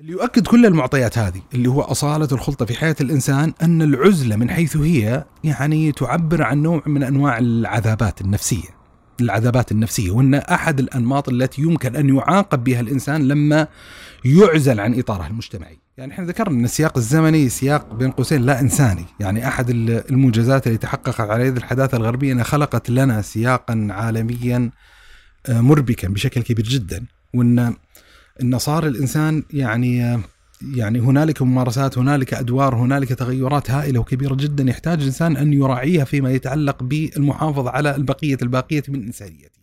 اللي يؤكد كل المعطيات هذه اللي هو أصالة الخلطة في حياة الإنسان أن العزلة من حيث هي يعني تعبر عن نوع من أنواع العذابات النفسية. العذابات النفسية وأن أحد الأنماط التي يمكن أن يعاقب بها الإنسان لما يعزل عن إطاره المجتمعي. يعني إحنا ذكرنا أن السياق الزمني سياق بين قوسين لا إنساني. يعني أحد المنجزات اللي تحققت على يد الحداثة الغربية أنها خلقت لنا سياقا عالميا آه، مربكا بشكل كبير جدا. وأن إن صار الإنسان يعني يعني هنالك ممارسات هنالك أدوار هنالك تغيرات هائلة وكبيرة جدا يحتاج الإنسان أن يراعيها فيما يتعلق بالمحافظة على البقية الباقية من إنسانيته.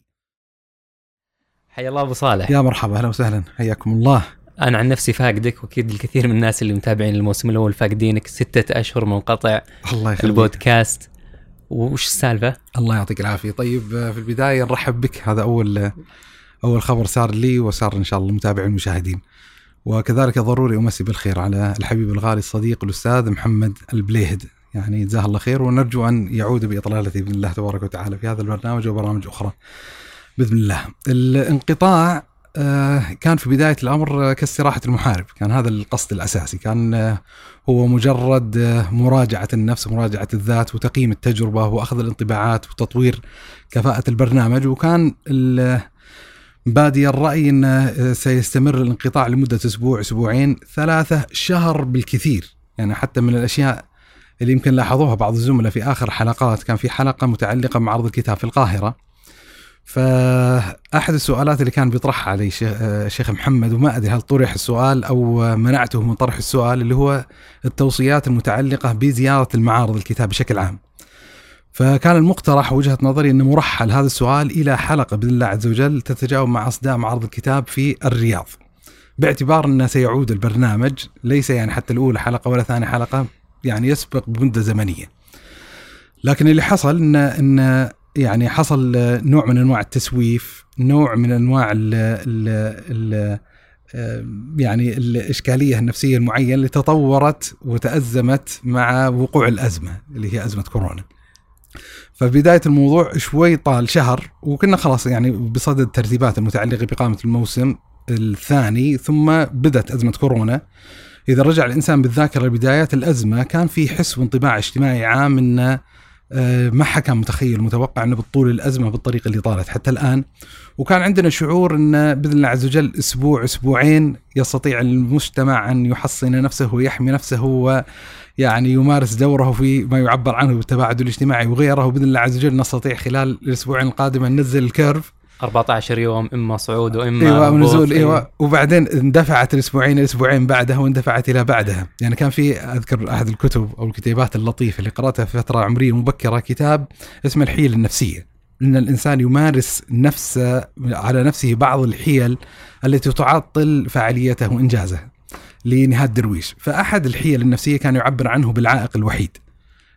حيا الله أبو صالح. يا مرحبا أهلا وسهلا. حياكم الله. أنا عن نفسي فاقدك وأكيد الكثير من الناس اللي متابعين الموسم الأول فاقدينك. ستة أشهر منقطع الله يخليك. البودكاست. وش السالفة؟ الله يعطيك العافية. طيب في البداية نرحب بك. هذا أول أول خبر صار لي وصار إن شاء الله المتابعين والمشاهدين وكذلك ضروري أمسي بالخير على الحبيب الغالي الصديق الأستاذ محمد البليهد. يعني جزاه الله خير ونرجو أن يعود باطلالته بإذن الله تبارك وتعالى في هذا البرنامج وبرامج أخرى بإذن الله. الانقطاع آه، كان في بداية الأمر كاستراحة المحارب، كان هذا القصد الأساسي، كان آه، هو مجرد آه، مراجعة النفس، مراجعة الذات وتقييم التجربة وأخذ الانطباعات وتطوير كفاءة البرنامج. وكان بادي الرأي أنه سيستمر الانقطاع لمدة أسبوع أسبوعين ثلاثة شهر بالكثير. يعني حتى من الأشياء اللي يمكن لاحظوها بعض الزملاء في آخر حلقات كان في حلقة متعلقة بمعرض الكتاب في القاهرة. فأحد السؤالات اللي كان بيطرحها علي شيخ محمد وما أدري هل طرح السؤال أو منعته من طرح السؤال اللي هو التوصيات المتعلقة بزيارة المعارض الكتاب بشكل عام. فكان المقترح وجهة نظري إنه مرحل هذا السؤال إلى حلقة بإذن الله عز وجل تتجاوب مع أصداء معرض الكتاب في الرياض. باعتبار أنه سيعود البرنامج ليس يعني حتى الأولى حلقة ولا ثاني حلقة يعني يسبق بمدة زمنية. لكن اللي حصل ان إن يعني حصل نوع من أنواع التسويف، نوع من أنواع ال ال ال يعني الإشكالية النفسية المعينة اللي تطورت وتأزمت مع وقوع الأزمة اللي هي أزمة كورونا. فبداية الموضوع شوي طال شهر وكنا خلاص يعني بصدد الترتيبات المتعلقة بإقامة الموسم الثاني ثم بدأت أزمة كورونا. إذا رجع الإنسان بالذاكرة لبدايات الأزمة كان في حس وانطباع اجتماعي عام إنه ما حد كان متخيل متوقع إنه بتطول الأزمة بالطريقة اللي طالت حتى الآن. وكان عندنا شعور إن بإذن الله عز وجل أسبوع أسبوعين يستطيع المجتمع أن يحصن نفسه ويحمي نفسه يعني يمارس دوره في ما يعبر عنه بالتباعد الاجتماعي وغيره. وبإذن الله عز وجل نستطيع خلال الأسبوعين القادمة ننزل الكيرف. 14 يوم إما صعود وإما إيوه نزول إيوه. وبعدين اندفعت الأسبوعين الاسبوعين بعدها واندفعت إلى بعدها. يعني كان في أذكر أحد الكتب أو الكتيبات اللطيفة اللي قرأتها في فترة عمرية مبكرة كتاب اسمه الحيل النفسية. إن الإنسان يمارس نفسه على نفسه بعض الحيل التي تعطل فاعليته وإنجازه لنهاد درويش فأحد الحيل النفسية كان يعبر عنه بالعائق الوحيد.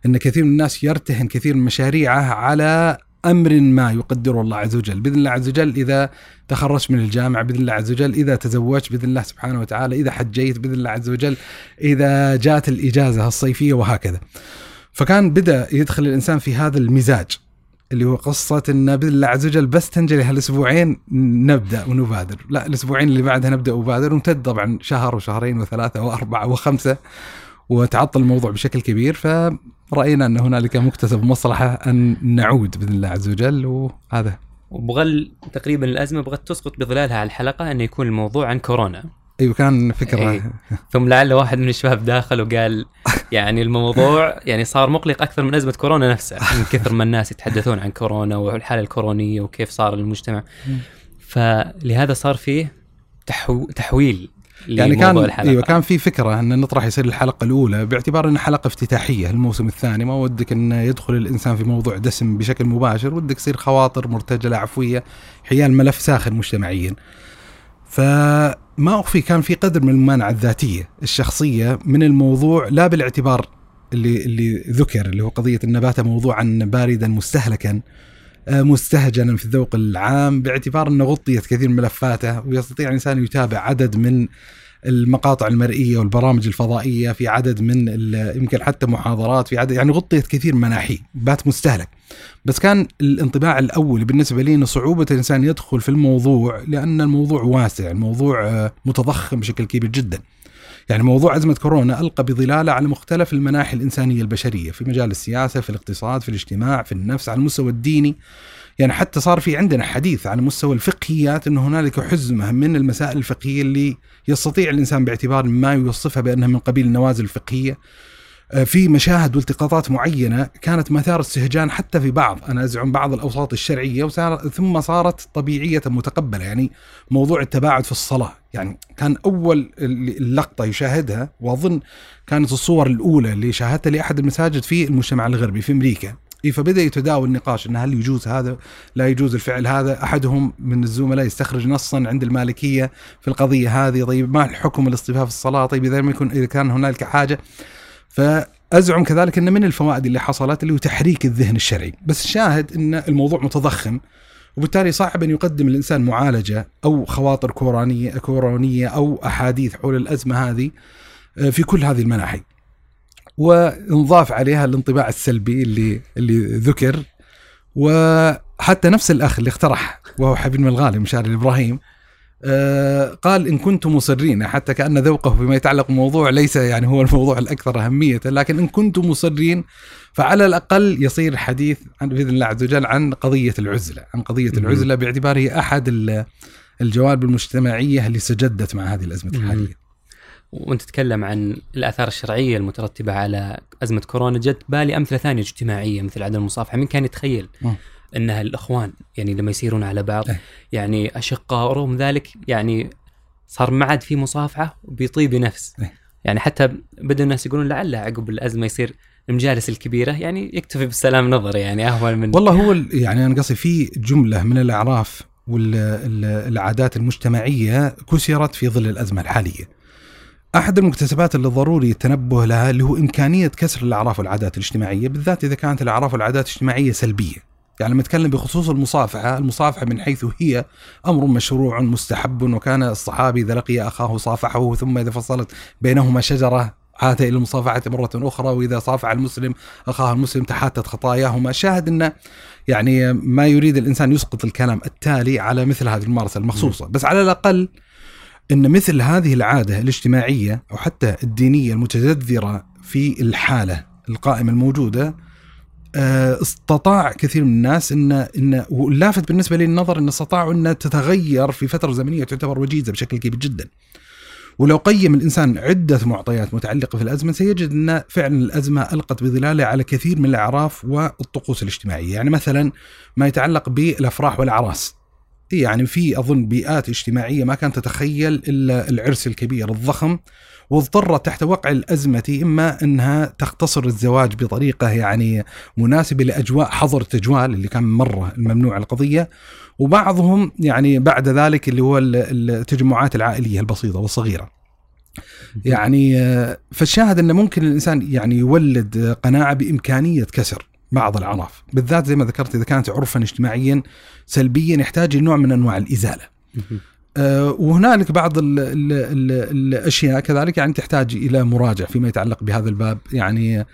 أن كثير من الناس يرتهن كثير من مشاريعه على أمر ما يقدره الله عز وجل، بإذن الله عز وجل إذا تخرجت من الجامعة، بإذن الله عز وجل إذا تزوجت، بإذن الله سبحانه وتعالى، إذا حجيت، بإذن الله عز وجل، إذا جات الإجازة الصيفية وهكذا. فكان بدأ يدخل الإنسان في هذا المزاج اللي هو قصة إن بإذن الله عز وجل بس تنجلي هالأسبوعين نبدأ ونبادر، لا الأسبوعين اللي بعدها نبدأ ونبادر وامتد طبعا شهر وشهرين وثلاثة وأربعة وخمسة وتعطل الموضوع بشكل كبير. فرأينا أن هنالك مكتسب مصلحة أن نعود بإذن الله عز وجل وهذا. وبغل تقريبا الأزمة بغت تسقط بظلالها على الحلقة انه يكون الموضوع عن كورونا. أيوه كان فكرة. أيه. ثم لعل واحد من الشباب داخل وقال يعني الموضوع يعني صار مقلق أكثر من أزمة كورونا نفسها من كثر ما الناس يتحدثون عن كورونا والحالة الكورونيه وكيف صار المجتمع. فلهذا صار فيه تحو... تحويل يعني كان الحلقة. إيوه كان في فكرة إن نطرح يصير الحلقة الأولى باعتبار انها حلقة افتتاحية الموسم الثاني. ما ودك إن يدخل الإنسان في موضوع دسم بشكل مباشر ودك يصير خواطر مرتجلة عفوية حيال ملف ساخن مجتمعيا. فما أخفي كان في قدر من الممانعه الذاتية الشخصية من الموضوع لا بالاعتبار اللي اللي ذكر اللي هو قضية النبات موضوعا باردا مستهلكا. مستهجنا في الذوق العام باعتبار أنه غطيت كثير من ملفاته ويستطيع الإنسان يتابع عدد من المقاطع المرئية والبرامج الفضائية في عدد من يمكن حتى محاضرات في عدد يعني غطيت كثير من مناحي بات مستهلك. بس كان الانطباع الأول بالنسبة لي انه صعوبة الإنسان يدخل في الموضوع لأن الموضوع واسع الموضوع آه، متضخم بشكل كبير جدا. يعني موضوع أزمة كورونا ألقى بظلاله على مختلف المناحي الإنسانية البشرية في مجال السياسة في الاقتصاد في الاجتماع في النفس على المستوى الديني. يعني حتى صار في عندنا حديث على مستوى الفقهيات إنه هنالك حزمة من المسائل الفقهية اللي يستطيع الإنسان باعتبار ما يوصفها بأنها من قبيل النوازل الفقهية. آه، في مشاهد والتقاطات معينة كانت مثار استهجان حتى في بعض. أنا أزعم بعض الأوساط الشرعية وصار ثم صارت طبيعية متقبلة يعني موضوع التباعد في الصلاة. يعني كان أول اللقطة يشاهدها وأظن كانت الصور الأولى اللي شاهدتها لأحد المساجد في المجتمع الغربي في أمريكا. إيه فبدأ يتداول النقاش إن هل يجوز هذا لا يجوز الفعل هذا. أحدهم من الزملاء يستخرج نصا عند المالكية في القضية هذه. طيب ما الحكم الاصطفاف الصلاة؟ طيب إذا لم يكن إذا كان هنالك حاجة فأزعم كذلك إن من الفوائد اللي حصلت اللي هو تحريك الذهن الشرعي بس الشاهد إن الموضوع متضخم وبالتالي صعب أن يقدم الانسان معالجة أو خواطر كورانية كورونية أو أحاديث حول الأزمة هذه آه، في كل هذه المناحي. ونضاف عليها الانطباع السلبي اللي اللي ذكر وحتى نفس الأخ اللي اقترح وهو حبيبنا الغالي مشاري الابراهيم قال إن كنتم مصرين حتى كأن ذوقه فيما يتعلق بالموضوع ليس يعني هو الموضوع الأكثر أهمية لكن إن كنتم مصرين فعلى الأقل يصير حديث عن بإذن الله عز وجل عن قضية العزلة، عن قضية مم. العزلة باعتباره ال- الجوانب المجتمعية اللي سجدت مع هذه الأزمة مم. الحالية. وأنت تتكلم عن الآثار الشرعية المترتبة على أزمة كورونا جت بالي أمثلة ثانية اجتماعية مثل عدم المصافحة، من كان يتخيل مم. إنها الإخوان يعني لما يسيرون على بعض إيه. يعني أشقاء ورغم ذلك يعني صار ما عاد في مصافحة بطيب نفس إيه. يعني حتى بدأ الناس يقولون لعل عقب الأزمة يصير المجالس الكبيرة يعني يكتفي بالسلام نظر يعني أهون من والله هو ال- يعني أنا قصدي في جملة من الأعراف والعادات المجتمعية كسرت في ظل الأزمة الحالية. أحد المكتسبات اللي ضروري التنبه لها اللي هو إمكانية كسر الأعراف والعادات الاجتماعية بالذات إذا كانت الأعراف والعادات الاجتماعية سلبية. يعني لما نتكلم بخصوص المصافحة، المصافحة من حيث هي أمر مشروع مستحب وكان الصحابي إذا لقي أخاه صافحه ثم إذا فصلت بينهما شجرة عاد إلى المصافحة مرة أخرى وإذا صافح المسلم أخاه المسلم تحاتت خطاياهما، شاهد أن يعني ما يريد الإنسان يسقط الكلام التالي على مثل هذه الممارسة المخصوصة، بس على الأقل أن مثل هذه العادة الاجتماعية أو حتى الدينية المتجذرة في الحالة القائمة الموجودة آه، استطاع كثير من الناس ان ان واللافت بالنسبة لي النظر إن استطاعوا إن تتغير في فترة زمنية تعتبر وجيزة بشكل كبير جدا. ولو قيم الإنسان عدة معطيات متعلقة في الأزمة سيجد إن فعلا الأزمة ألقت بظلالها على كثير من الأعراف والطقوس الاجتماعية، يعني مثلا ما يتعلق بالأفراح والأعراس. يعني في أظن بيئات اجتماعية ما كانت تتخيل إلا العرس الكبير الضخم واضطرت تحت وقع الأزمة إما أنها تختصر الزواج بطريقة يعني مناسبة لأجواء حظر تجوال اللي كان مرة الممنوع القضية وبعضهم يعني بعد ذلك اللي هو ال- التجمعات العائلية البسيطة والصغيرة. يعني آه، فالشاهد انه ممكن الإنسان يعني يولد قناعة بإمكانية كسر بعض الأعراف، بالذات زي ما ذكرت إذا كانت عرفا اجتماعيا سلبيا يحتاج لنوع من أنواع الإزالة. آه، وهنالك بعض ال ال ال الأشياء كذلك يعني تحتاج إلى مراجعة فيما يتعلق بهذا الباب. يعني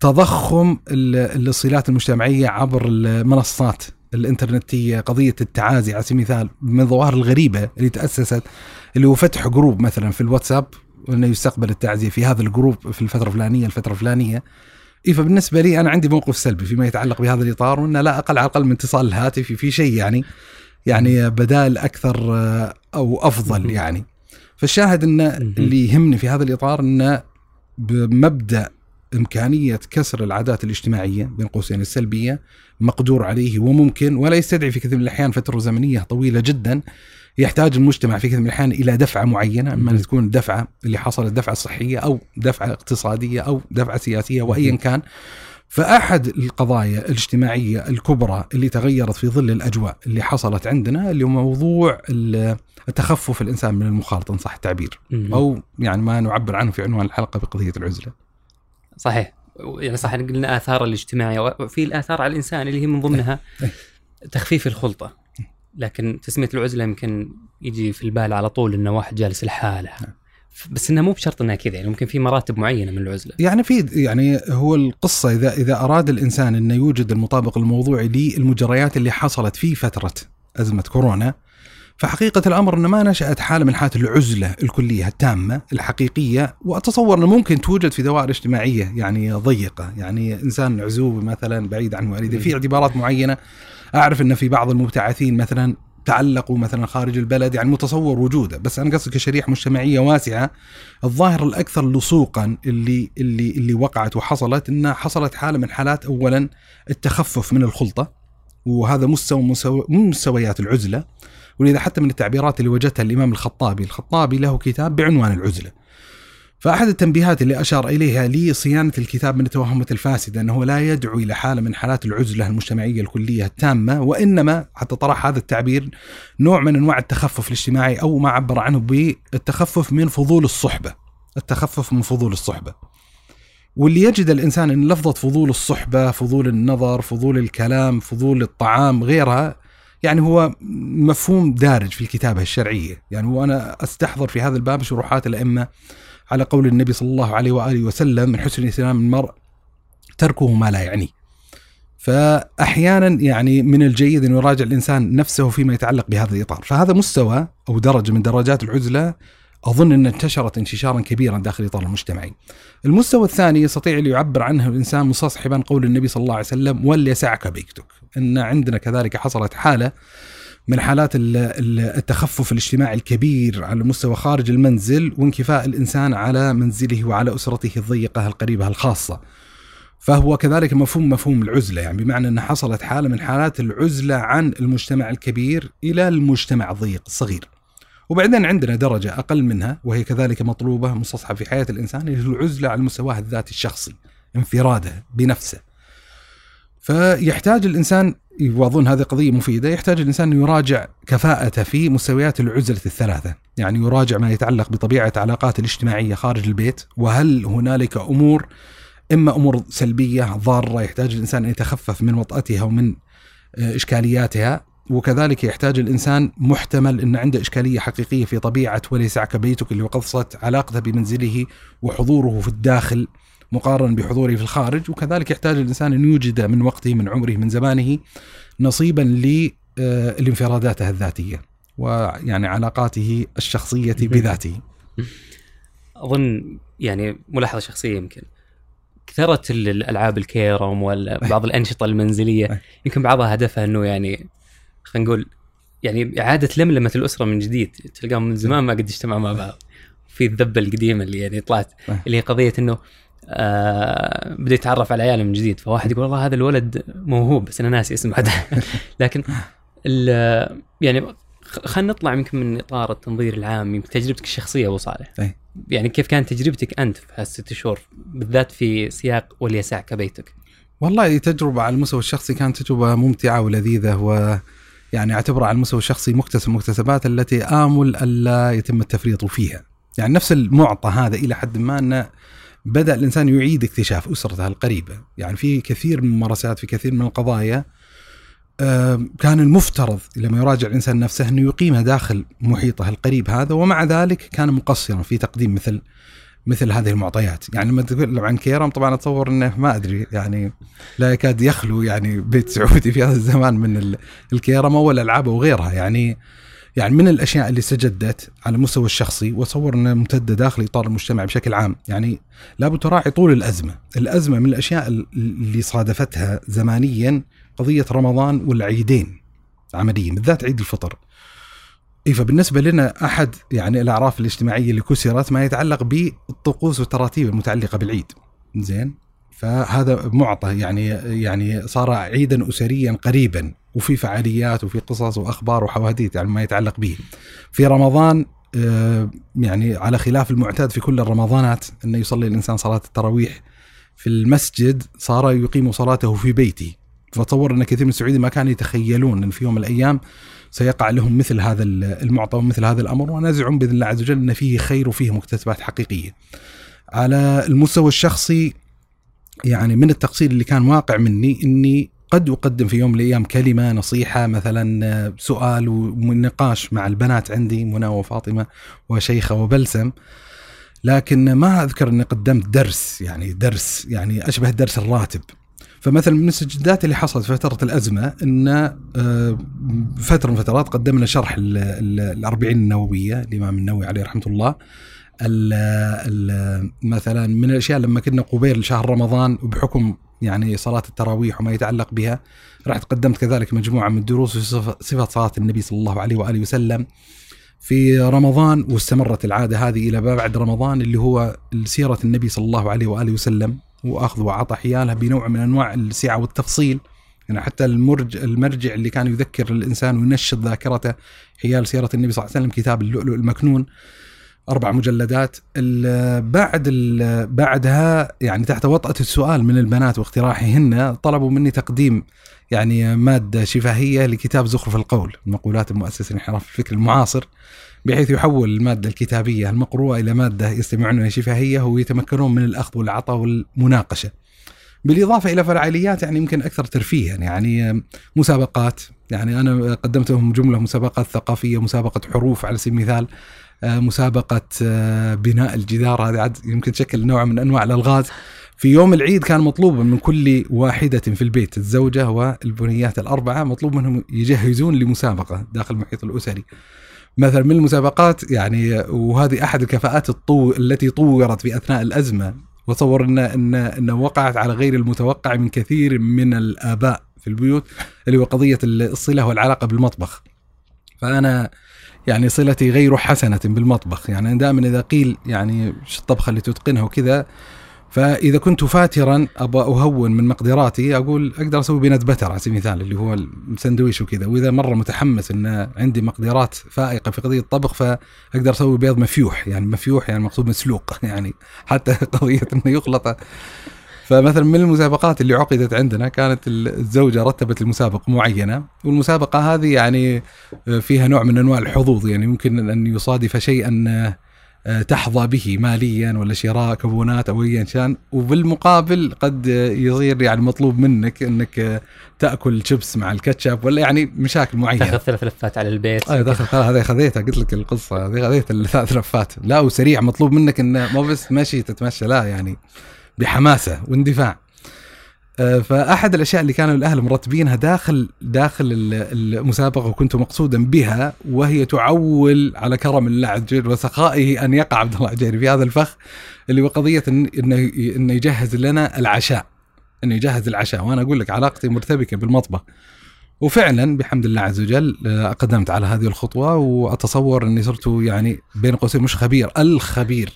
تضخم ال- الصلات المجتمعية عبر المنصات الإنترنتية قضية التعازي على سبيل المثال من الظواهر الغريبة اللي تأسست اللي هو فتح group مثلا في الواتساب وانه يستقبل التعزية في هذا ال group في الفترة الفلانية الفترة الفلانية. إيه فبالنسبة لي أنا عندي موقف سلبي فيما يتعلق بهذا الإطار وإنه لا أقل على الأقل من اتصال الهاتفي في شيء يعني. يعني بدائل أكثر آه، أو أفضل. يعني فالشاهد إن. اللي يهمني في هذا الإطار انه بمبدأ إمكانية كسر العادات الاجتماعية بين قوسين السلبية مقدور عليه وممكن ولا يستدعي في كثير من الأحيان فترة زمنية طويلة جدا يحتاج المجتمع في كثير من الأحيان إلى دفعة معينة أما تكون دفعة اللي حصلت دفعة صحية أو دفعة اقتصادية أو دفعة سياسية وايا كان فأحد القضايا الاجتماعية الكبرى اللي تغيرت في ظل الأجواء اللي حصلت عندنا اللي هو موضوع ال- التخفف الإنسان من المخالطة إن صح التعبير. أو يعني ما نعبر عنه في عنوان الحلقة بقضية العزلة. صحيح يعني صح قلنا آثار الاجتماعية وفي الآثار على الإنسان اللي هي من ضمنها إيه. تخفيف الخلطة لكن تسمية العزلة يمكن يجي في البال على طول انه واحد جالس لحاله نعم. بس انها مو بشرط إنها كذا يعني ممكن في مراتب معينة من العزلة. يعني في يعني هو القصة إذا إذا أراد الإنسان إنه يوجد المطابق الموضوعي للمجريات اللي حصلت في فترة أزمة كورونا فحقيقة الأمر أن ما نشأت حالة من حالات العزلة الكلية التامة الحقيقية وأتصور أنه ممكن توجد في دوائر اجتماعية يعني ضيقة. يعني إنسان عزوبي مثلا بعيد عن والديه في اعتبارات معينة. أعرف أن في بعض المبتعثين مثلا تعلقوا مثلا خارج البلد يعني متصور وجوده. بس أنا قصدي كشريحة مجتمعية واسعة الظاهر الأكثر لصوقا اللي اللي اللي وقعت وحصلت إنها حصلت حالة من حالات اولا التخفف من الخلطة. وهذا مستوى من مستويات العزلة. ولذا حتى من التعبيرات اللي وجدتها الإمام الخطابي، الخطابي له كتاب بعنوان العزلة. فأحد التنبيهات اللي أشار إليها لصيانه الكتاب من التوهمات الفاسدة أنه لا يدعو إلى حالة من حالات العزلة المجتمعية الكلية التامة وإنما حتى طرح هذا التعبير نوع من أنواع التخفف الاجتماعي أو ما عبر عنه بالتخفف من فضول الصحبة. التخفف من فضول الصحبة. واللي يجد الإنسان إن لفظة فضول الصحبة، فضول النظر، فضول الكلام، فضول الطعام، غيرها يعني هو مفهوم دارج في الكتابة الشرعية يعني وأنا أستحضر في هذا الباب شروحات الأئمة على قول النبي صلى الله عليه وآله وسلم من حسن إسلام المرء تركه ما لا يعنيه فأحيانا يعني من الجيد أن يراجع الإنسان نفسه فيما يتعلق بهذا الإطار. فهذا مستوى أو درجة من درجات العزلة أظن أن انتشرت انتشارا كبيرا داخل الإطار المجتمعي المستوى الثاني يستطيع أن يعبر عنه الإنسان مستصحبا قول النبي صلى الله عليه وسلم وليسعك بيتك إن عندنا كذلك حصلت حالة من حالات التخفف الاجتماعي الكبير على مستوى خارج المنزل وانكفاء الإنسان على منزله وعلى أسرته الضيقة القريبة الخاصة. فهو كذلك مفهوم مفهوم العزلة يعني بمعنى ان حصلت حالة من حالات العزلة عن المجتمع الكبير إلى المجتمع الضيق الصغير. وبعدين عندنا درجة أقل منها وهي كذلك مطلوبة مستصحبه في حياة الإنسان هي العزلة على المستوى الذاتي الشخصي انفراده بنفسه. فيحتاج الإنسان واظن هذه قضيه مفيدة. يحتاج الإنسان أن يراجع كفاءته في مستويات العزلة الثلاثة، يعني يراجع ما يتعلق بطبيعة علاقاته الاجتماعية خارج البيت وهل هنالك أمور إما أمور سلبية ضارة يحتاج الإنسان أن يتخفف من وطأتها ومن آه، إشكالياتها وكذلك يحتاج الإنسان محتمل أن عنده إشكالية حقيقية في طبيعة وليسعك بيتك اللي هو قصه علاقته بمنزله وحضوره في الداخل. مقارنة بحضوره في الخارج وكذلك يحتاج الإنسان أن يوجد من وقته من عمره من زمانه نصيبا لانفراداته الذاتية ويعني علاقاته الشخصية بذاته. أظن يعني ملاحظة شخصية يمكن. كثرت الألعاب الكيرم وبعض الأنشطة المنزلية يمكن بعضها هدفها أنه يعني خلينا نقول يعني إعادة لملمة الأسرة من جديد تلقاهم من زمان ما قد اجتمعوا مع بعض. في الذبة القديمة اللي يعني طلعت اللي هي قضية أنه آه بدا يتعرف على عياله من جديد. فواحد يقول والله هذا الولد موهوب بس أنا ناسي اسمه لكن يعني خلينا نطلع يمكن من إطار التنظير العام يمكن تجربتك الشخصية أبو صالح. أي. يعني كيف كانت تجربتك أنت في هالست شهور بالذات في سياق وليسعك بيتك والله تجربة على المستوى الشخصي كانت تجربة ممتعة ولذيذة و يعني اعتبرها على المستوى الشخصي مكتسب مكتسبات التي آمل ألا يتم التفريط فيها. يعني نفس المعطى هذا إلى حد ما انه بدأ الإنسان يعيد اكتشاف أسرته القريبة. يعني في كثير من الممارسات في كثير من القضايا كان المفترض لما يراجع الإنسان نفسه إنه يقيمها داخل محيطه القريب هذا ومع ذلك كان مقصرا في تقديم مثل مثل هذه المعطيات. يعني لما تتكلم عن كيرم طبعا أتصور إنه ما أدري يعني لا يكاد يخلو يعني بيت سعودي في هذا الزمان من الكيرم والالعاب وغيرها. يعني يعني من الأشياء اللي استجدت على المستوى الشخصي واتصور انها ممتدة داخل إطار المجتمع بشكل عام، يعني لابد تراعي طول الأزمة، الأزمة من الأشياء اللي صادفتها زمانيا قضية رمضان والعيدين عمليا بالذات عيد الفطر. اي فبالنسبة لنا أحد يعني الأعراف الاجتماعية اللي كسرت ما يتعلق بالطقوس والتراتيب المتعلقة بالعيد. زين؟ فهذا معطى يعني يعني صار عيدا اسريا قريبا وفي فعاليات وفي قصص وأخبار وحواديت يعني ما يتعلق به. في رمضان آه، يعني على خلاف المعتاد في كل الرمضانات إنه يصلي الإنسان صلاة التراويح في المسجد صار يقيم صلاته في بيته فتصور إن كثير من السعوديين ما كانوا يتخيلون إن في يوم من الأيام سيقع لهم مثل هذا المعطى ومثل هذا الأمر ونازعون بإذن الله عز وجل إن فيه خير وفيه مكتسبات حقيقية. على المستوى الشخصي يعني من التقصير اللي كان واقع مني إني قد أقدم في يوم من الأيام كلمة نصيحة مثلا سؤال ونقاش مع البنات عندي منى وفاطمة وشيخة وبلسم. لكن ما أذكر إني قدمت درس يعني درس يعني أشبه الدرس الراتب. فمثلا من السجدات اللي حصلت في فترة الأزمة إن آه، فترة من فترات قدمنا شرح ال- ال- الأربعين النووية الإمام النووي عليه رحمة الله. ال ال مثلا من الأشياء لما كنا قبيل شهر رمضان وبحكم يعني صلاة التراويح وما يتعلق بها رحت قدمت كذلك مجموعة من الدروس في صف- صفة صلاة النبي صلى الله عليه وآله وسلم في رمضان واستمرت العادة هذه إلى بعد رمضان اللي هو سيرة النبي صلى الله عليه وآله وسلم وأخذ وعطى حيالها بنوع من أنواع السعة والتفصيل. يعني حتى المرج المرجع اللي كان يذكر الإنسان وينشط ذاكرته حيال سيرة النبي صلى الله عليه وسلم كتاب اللؤلؤ المكنون. أربع مجلدات بعد بعدها يعني تحت وطأة السؤال من البنات واقتراحهن طلبوا مني تقديم يعني مادة شفاهية لكتاب زخرف القول مقولات المؤسس انحراف الفكر المعاصر بحيث يحول المادة الكتابية المقروءة إلى مادة يستمعون شفاهية ويتمكنون من الأخذ والعطاء والمناقشة. بالإضافة إلى فعاليات يعني يمكن أكثر ترفيها يعني مسابقات يعني أنا قدمت لهم جملة مسابقات ثقافية مسابقة حروف على سبيل المثال مسابقة آه، بناء الجدار. هذه عاد يمكن تشكل نوع من أنواع الألغاز. في يوم العيد كان مطلوب من كل واحدة في البيت الزوجة والبنيات الأربعة مطلوب منهم يجهزون لمسابقة داخل المحيط الأسري. مثلا من المسابقات يعني وهذه أحد الكفاءات الطو التي طورت في أثناء الأزمة وتصور إن إن وقعت على غير المتوقع من كثير من الآباء في البيوت اللي هو قضية الصلة والعلاقة بالمطبخ. فأنا يعني صلتي غير حسنة بالمطبخ. يعني دائما إذا قيل يعني شو الطبخة اللي تتقنها وكذا فإذا كنت فاترا أبغى أهون من مقدراتي أقول أقدر أسوي بينات بتر على سبيل المثال اللي هو السندويش وكذا. وإذا مرة متحمس إن عندي مقدرات فائقة في قضية الطبخ فأقدر أسوي بيض مفيوح. يعني مفيوح يعني مقصود مسلوق. يعني حتى قضية إنه يخلط فمثلا من المسابقات اللي عقدت عندنا كانت الزوجة رتبت المسابقة معينة والمسابقة هذه يعني فيها نوع من أنواع الحظوظ يعني ممكن أن يصادف شيئا تحظى به ماليا ولا شراء كوبونات أو ايا كان وبالمقابل قد يصير يعني مطلوب منك أنك تأكل شيبس مع الكاتشب ولا يعني مشاكل معينة. تأخذ ثلاث لفات على البيت. أي داخل خلاص هذه خذيتها قلت لك القصة هذه خذيت الثلاث لفات. لا وسريع مطلوب منك إنه مو بس مشي تتمشى لا يعني. بحماسة واندفاع. فأحد الأشياء اللي كانوا الأهل مرتبينها داخل داخل المسابقة وكنت مقصودا بها وهي تعول على كرم الله عز وجل وسخائه أن يقع عبد الله العجيري في هذا الفخ اللي هو قضية إنه إنه يجهز لنا العشاء. إنه يجهز العشاء. وأنا أقول لك علاقتي مرتبكة بالمطبخ. وفعلا بحمد الله عز وجل قدمت على هذه الخطوة وأتصور إني صرت يعني بين قوسين مش خبير الخبير.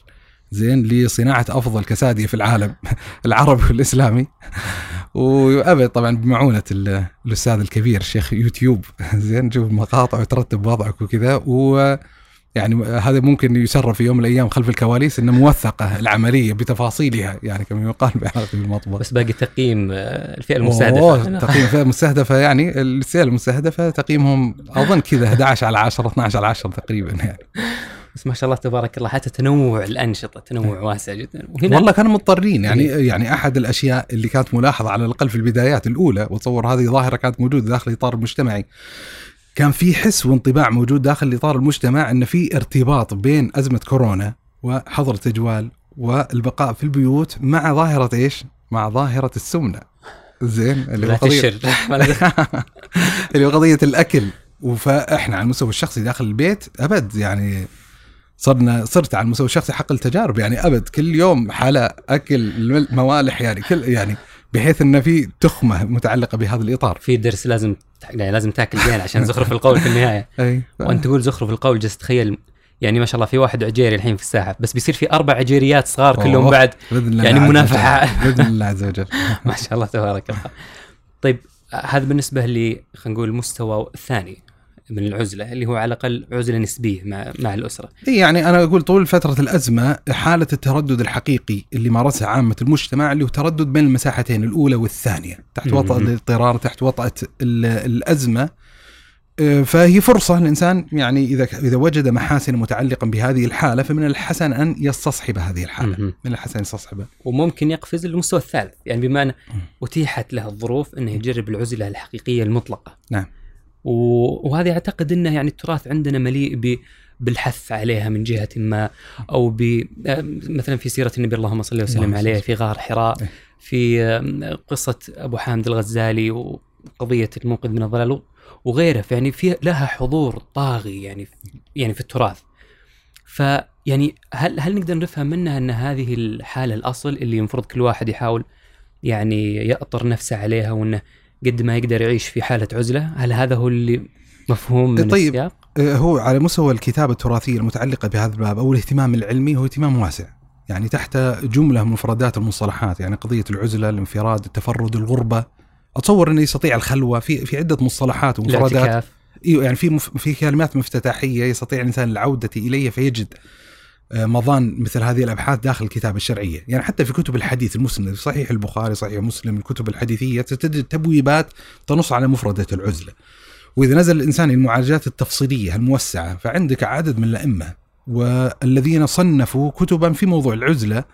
زين لصناعة أفضل كسادية في العالم العربي والإسلامي. وأبد طبعا بمعونة الأستاذ الكبير الشيخ يوتيوب. زين نشوف مقاطع وترتب وضعك وكذا. و يعني هذا ممكن يسرب في يوم من الأيام خلف الكواليس إنه موثقة العملية بتفاصيلها يعني كما يقال بعلاقتي بالمطبخ. بس باقي تقييم الفئة المستهدفة. تقييم الفئة المستهدفة يعني الفئة المستهدفة تقييمهم أظن كذا 11 على 10 12 على 10 تقريبا يعني. بس ما شاء الله تبارك الله حتى تنوع الأنشطة تنوع واسع جدا. وهنا والله كانوا مضطرين يعني يعني أحد الأشياء اللي كانت ملاحظة على الأقل في البدايات الأولى وتصور هذه ظاهرة كانت موجودة داخل الاطار المجتمعي كان في حس وانطباع موجود داخل الاطار المجتمع إن في ارتباط بين أزمة كورونا وحظر التجوال والبقاء في البيوت مع ظاهرة إيش؟ مع ظاهرة السمنة. زين اللي هو قضية اللي هو قضية الأكل. فإحنا على المستوى الشخصي داخل البيت أبد يعني صرنا صرت على المستوى الشخصي حق التجارب يعني أبد كل يوم حاله أكل موالح يعني كل يعني بحيث إنه في تخمة متعلقة بهذا الإطار. في درس لازم يعني لازم تاكل زين عشان زخرف القول في النهاية. أي. وأنت تقول زخرف القول جالس تخيل يعني ما شاء الله في واحد عجيري الحين في الساحة بس بيصير في أربع عجيريات صغار كلهم بعد يعني منافحة. بإذن الله عز وجل. ما شاء الله تبارك الله. طيب هذا بالنسبة لي خلينا نقول المستوى الثاني من العزلة اللي هو على الأقل عزلة نسبية مع مع الأسرة. يعني أنا أقول طول فترة الأزمة حالة التردد الحقيقي اللي مارسها عامة المجتمع اللي هو تردد بين المساحتين الأولى والثانية. تحت وطأ الاضطرار تحت وطأة الأزمة. آه، فهي فرصة الإنسان يعني إذا إذا وجد محاسن متعلقا بهذه الحالة فمن الحسن أن يستصحب هذه الحالة. من الحسن يستصحبها. وممكن يقفز للمستوى الثالث يعني بما أن أتيحت له الظروف أنه يجرب العزلة الحقيقية المطلقة. نعم. وهذه أعتقد أنه يعني التراث عندنا مليء ب بالحث عليها من جهة ما أو ب مثلا في سيرة النبي اللهم صل وسلم عليه. في غار حراء إيه. في قصة أبو حامد الغزالي وقضية المنقذ من الضلال وغيره فيعني في لها حضور طاغي يعني يعني في التراث فيعني هل هل نقدر نفهم منها أن هذه الحالة الأصل اللي المفروض كل واحد يحاول يعني يأطر نفسه عليها وأنه قد ما يقدر يعيش في حالة عزلة هل هذا هو اللي مفهوم من طيب. السياق؟ آه، هو على مستوى الكتابة التراثية المتعلقة بهذا الباب أو الاهتمام العلمي هو اهتمام واسع يعني تحت جملة من مفردات المصطلحات يعني قضية العزلة الانفراد التفرد الغربة أتصور أنه يستطيع الخلوة في في عدة مصطلحات ومفردات إيوه يعني في مف... في كلمات مفتتحيه يستطيع الإنسان العودة إليها فيجد مضان مثل هذه الأبحاث داخل الكتابه الشرعية، يعني حتى في كتب الحديث المسند صحيح البخاري صحيح مسلم الكتب الحديثية تجد تبويبات تنص على مفردة العزلة. وإذا نزل الإنسان المعالجات التفصيلية الموسعة فعندك عدد من الأئمة والذين صنفوا كتبا في موضوع العزلة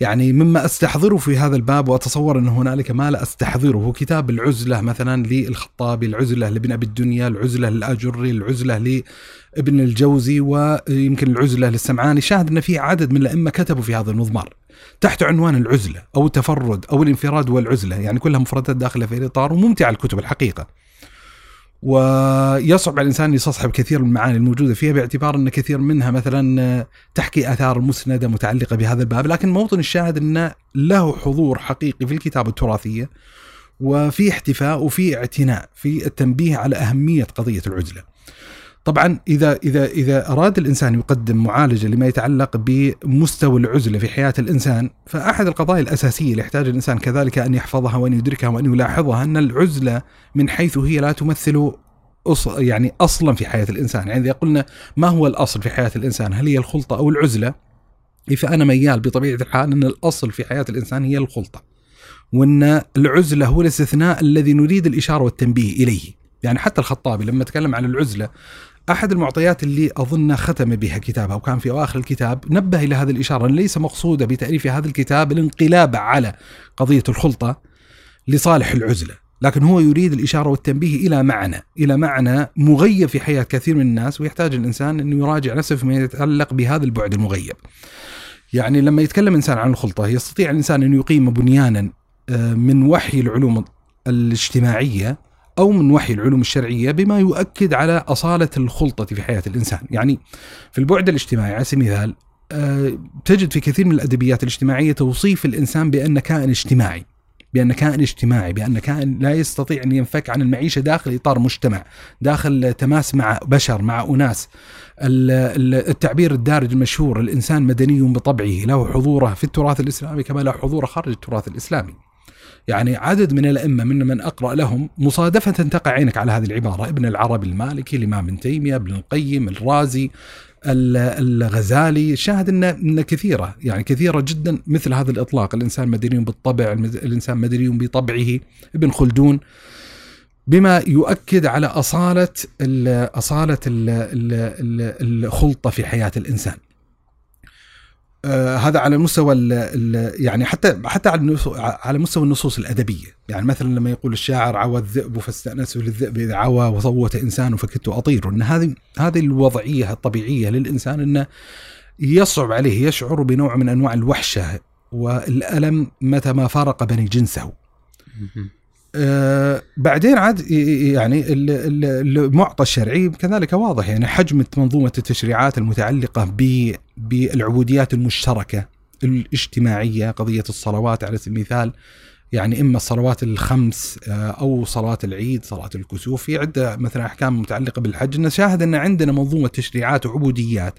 يعني مما أستحضره في هذا الباب وأتصور أن هنالك ما لا أستحضره كتاب العزلة مثلا للخطابي، العزلة لابن أبي الدنيا، العزلة للآجري، العزلة لابن الجوزي ويمكن العزلة للسمعاني، شاهد أن في عدد من الأئمة كتبوا في هذا المضمار تحت عنوان العزلة أو التفرد أو الانفراد والعزلة، يعني كلها مفردات داخلة في الاطار وممتعة الكتب الحقيقة. ويصعب على الإنسان أن يستصحب كثير من المعاني الموجودة فيها باعتبار أن كثير منها مثلا تحكي آثار مسندة متعلقة بهذا الباب، لكن موطن الشاهد انه له حضور حقيقي في الكتابة التراثية وفي احتفاء وفي اعتناء في التنبيه على أهمية قضية العزلة. طبعا إذا إذا إذا أراد الإنسان يقدم معالجة لما يتعلق بمستوى العزلة في حياة الإنسان فأحد القضايا الأساسية اللي يحتاج الإنسان كذلك أن يحفظها وأن يدركها وأن يلاحظها أن العزلة من حيث هي لا تمثل. يعني أصلا في حياة الإنسان، يعني إذا قلنا ما هو الأصل في حياة الإنسان؟ هل هي الخلطة أو العزلة؟ فأنا ميال بطبيعة الحال أن الأصل في حياة الإنسان هي الخلطة. وأن العزلة هو الاستثناء الذي نريد الإشارة والتنبيه إليه، يعني حتى الخطابي لما تكلم عن العزلة أحد المعطيات اللي أظن ختم بها كتابه وكان في أواخر الكتاب نبه إلى هذه الإشارة ليس مقصودة بتأليف هذا الكتاب الانقلاب على قضية الخلطة لصالح العزلة، لكن هو يريد الإشارة والتنبيه إلى معنى، إلى معنى مغيب في حياة كثير من الناس ويحتاج الإنسان انه يراجع نفسه فيما يتعلق بهذا البعد المغيب. يعني لما يتكلم إنسان عن الخلطة يستطيع الإنسان أن يقيم بنيانا آه، من وحي العلوم الاجتماعية أو من وحي العلوم الشرعية بما يؤكد على أصالة الخلطة في حياة الإنسان، يعني في البعد الاجتماعي على سبيل المثال آه، تجد في كثير من الأدبيات الاجتماعية توصيف الإنسان بأن كائن اجتماعي، بأن كائن اجتماعي، بأن كائن لا يستطيع أن ينفك عن المعيشة داخل إطار مجتمع، داخل تماس مع بشر، مع ال- التعبير الدارج المشهور الإنسان مدني بطبعه، له حضوره في التراث الإسلامي كما له حضوره خارج التراث الإسلامي. يعني عدد من الأئمة من من أقرأ لهم مصادفة تقع عينك على هذه العبارة. ابن العربي المالكي الإمام ابن تيمية ابن القيم الرازي ال- الغزالي شاهد ان إن كثيرة يعني كثيرة جدا مثل هذا الإطلاق. الإنسان مدني بالطبع الإنسان مدني بطبعه. ابن خلدون بما يؤكد على أصالة ال أصالة ال ال الخلطة في حياة الإنسان. آه هذا على مستوى ال ال يعني حتى حتى على على مستوى النصوص الأدبية، يعني مثلا لما يقول الشاعر عوى الذئب فاستانسوا للذئب إذا عوى وصوت إنسان فكدت أطير، إن هذه هذه الوضعية الطبيعية للإنسان إنه يصعب عليه يشعر بنوع من أنواع الوحشة والألم متى ما فارق بني جنسه. آه بعدين عاد يعني ال- ال- المعطى الشرعي كذلك واضح يعني حجم منظومة التشريعات المتعلقة بالعبوديات المشتركة الاجتماعية قضية الصلوات على سبيل المثال يعني إما الصلوات الخمس آه، أو صلاة العيد صلاة الكسوف في عدة مثلا أحكام متعلقة بالحج. نشاهد أن عندنا منظومة تشريعات وعبوديات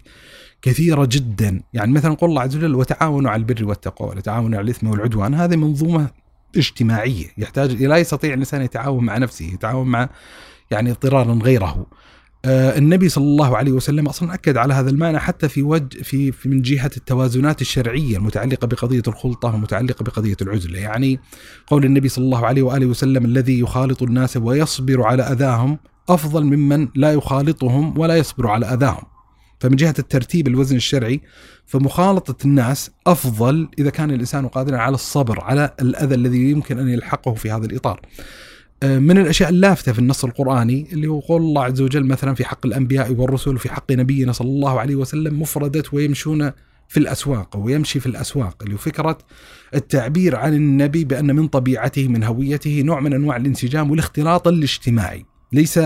كثيرة جدا. يعني مثلا قول الله عز وجل وتعاونوا على البر والتقوى ولا تعاونوا على الإثم والعدوان. هذه منظومة اجتماعية. يحتاج لا يستطيع الإنسان يتعاون مع نفسه يتعاون مع يعني اضطرارا غيره. آه، النبي صلى الله عليه وسلم أصلا أكد على هذا المعنى حتى في وجه في, من جهة التوازنات الشرعية المتعلقة بقضية الخلطة والمتعلقه بقضية العزله، يعني قول النبي صلى الله عليه وآله وسلم الذي يخالط الناس ويصبر على أذاهم أفضل ممن لا يخالطهم ولا يصبر على أذاهم. فمن جهة الترتيب الوزن الشرعي فمخالطة الناس أفضل إذا كان الإنسان قادرا على الصبر على الأذى الذي يمكن أن يلحقه في هذا الإطار. آه، من الأشياء اللافتة في النص القرآني اللي هو قول الله عز وجل مثلا في حق الأنبياء والرسل وفي حق نبينا صلى الله عليه وسلم مفردة ويمشون في الأسواق ويمشي في الأسواق اللي هو فكرة التعبير عن النبي بأن من طبيعته من هويته نوع من أنواع الانسجام والاختلاط الاجتماعي ليس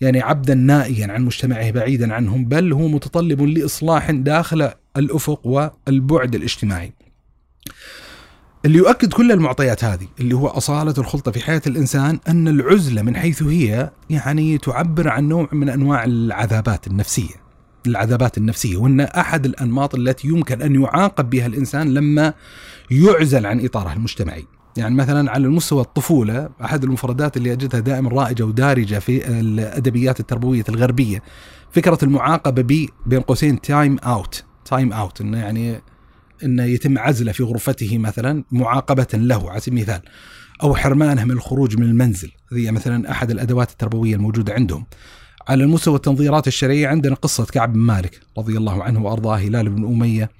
يعني عبدا نائيا عن مجتمعه بعيدا عنهم بل هو متطلب لإصلاح داخل الأفق والبعد الاجتماعي. اللي يؤكد كل المعطيات هذه اللي هو أصالة الخلطة في حياة الإنسان أن العزلة من حيث هي يعني تعبر عن نوع من أنواع العذابات النفسية. العذابات النفسية وأن أحد الأنماط التي يمكن أن يعاقب بها الإنسان لما يعزل عن إطاره المجتمعي. يعني مثلا على المستوى الطفولة أحد المفردات اللي أجدها دائما رائجة ودارجة في الأدبيات التربوية الغربية فكرة المعاقبة ب بين قوسين time out time out إنه يعني إنه يتم عزله في غرفته مثلا معاقبة له على سبيل المثال أو حرمانه من الخروج من المنزل. هذه مثلا أحد الأدوات التربوية الموجودة عندهم. على المستوى التنظيرات الشرعية عندنا قصة كعب بن مالك رضي الله عنه وأرضاه هلال بن أمية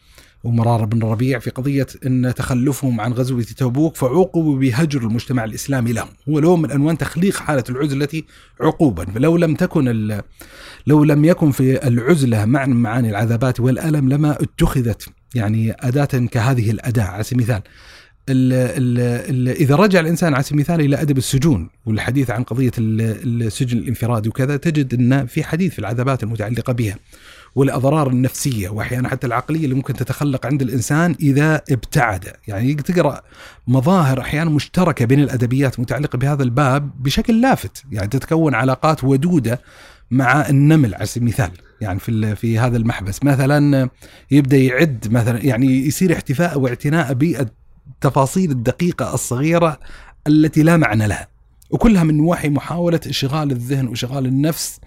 ومرار بن الربيع في قضية أن تخلفهم عن غزوة تبوك فعوقبوا بهجر المجتمع الإسلامي لهم. هو لون من أنوان تخليق حالة العزلة عقوبا. فلو لم تكن لو لم يكن في العزلة معنى معاني العذابات والألم لما اتخذت يعني أداة كهذه الأداة. على سبيل المثال ال ال ال إذا رجع الإنسان على سبيل المثال إلى أدب السجون والحديث عن قضية السجن الانفرادي وكذا تجد أن في حديث في العذابات المتعلقة بها. والأضرار النفسية وأحيانا حتى العقلية اللي ممكن تتخلق عند الإنسان إذا ابتعد، يعني تقرأ مظاهر أحيانا مشتركة بين الأدبيات المتعلقه بهذا الباب بشكل لافت، يعني تتكون علاقات ودودة مع النمل على سبيل المثال، يعني في في هذا المحبس، مثلا يبدأ يعد مثلا يعني يصير احتفاء واعتناء بالتفاصيل الدقيقة الصغيرة التي لا معنى لها. وكلها من نواحي محاولة إشغال الذهن وإشغال النفس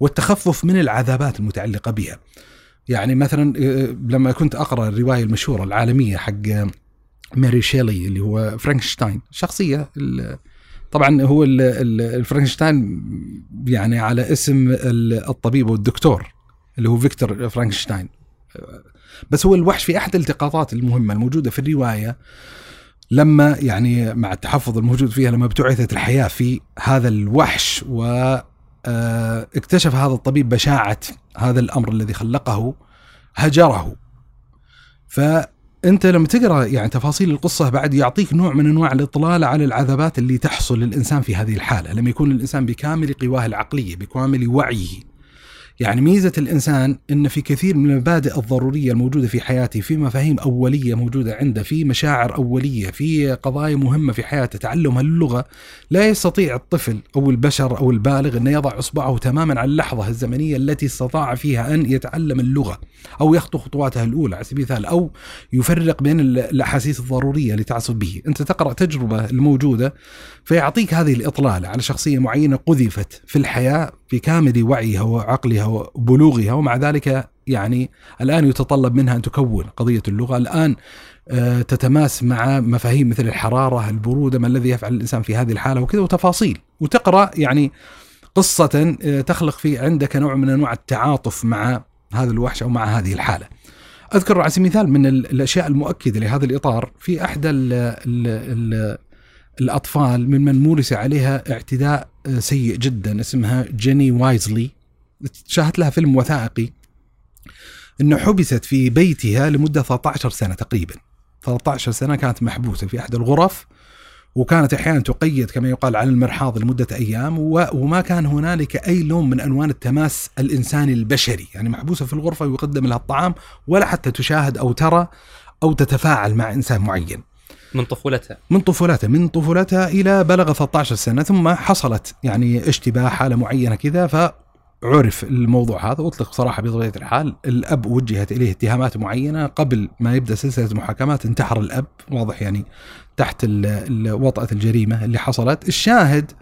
والتخفف من العذابات المتعلقة بها. يعني مثلا آه، لما كنت أقرأ الرواية المشهورة العالمية حقت ماري شيلي اللي هو فرانكشتاين شخصية طبعا هو الفرانكشتاين يعني على اسم الطبيب والدكتور اللي هو فيكتور فرانكشتاين. بس هو الوحش في أحد الالتقاطات المهمة الموجودة في الرواية لما يعني مع التحفظ الموجود فيها لما ابتعثت الحياة في هذا الوحش و آه، اكتشف هذا الطبيب بشاعة هذا الأمر الذي خلقه هجره. فأنت لما تقرأ يعني تفاصيل القصة بعد يعطيك نوع من أنواع الإطلال على العذابات اللي تحصل للإنسان في هذه الحالة. لما يكون الإنسان بكامل قواه العقلية بكامل وعيه يعني ميزة الإنسان أن في كثير من المبادئ الضرورية الموجودة في حياته في مفاهيم أولية موجودة عنده في مشاعر أولية في قضايا مهمة في حياته تعلم اللغة لا يستطيع الطفل أو البشر أو البالغ أن يضع إصبعه تماما على اللحظة الزمنية التي استطاع فيها أن يتعلم اللغة أو يخطو خطواته الأولى على سبيل المثال أو يفرق بين الأحاسيس الضرورية اللي به. أنت تقرأ تجربة الموجودة فيعطيك هذه الإطلالة على شخصية معينة قذفت في الحياة بكامل وعيها وعقلها وبلوغها ومع ذلك يعني الآن يتطلب منها أن تكون قضية اللغة. الآن آه، تتماس مع مفاهيم مثل الحرارة البرودة ما الذي يفعل الإنسان في هذه الحالة وكذا وتفاصيل. وتقرأ يعني قصة آه، تخلق في عندك نوع من أنواع التعاطف مع هذا الوحش أو مع هذه الحالة. أذكر على سبيل المثال من الأشياء المؤكدة لهذا الإطار في أحد ال ال ال الأطفال ممن مورس عليها اعتداء آه، سيء جدا اسمها جيني وايزلي. شاهدت لها فيلم وثائقي إنه حبست في بيتها لمدة 13 سنة تقريبا. 13 سنة كانت محبوسة في أحد الغرف وكانت أحيانا تقيد كما يقال على المرحاض لمدة أيام وما كان هنالك أي لون من انوان التماس الإنساني البشري، يعني محبوسة في الغرفة ويقدم لها الطعام ولا حتى تشاهد أو ترى أو تتفاعل مع إنسان معين. من طفولتها. من طفولتها من طفولتها إلى بلغ 13 سنة ثم حصلت يعني اشتباه حالة معينة كذا ف عرف الموضوع هذا واطلق صراحة بطبيعة الحال. الأب وجهت إليه اتهامات معينة قبل ما يبدأ سلسلة المحاكمات انتحر الأب واضح يعني تحت وطأة الجريمة اللي حصلت. الشاهد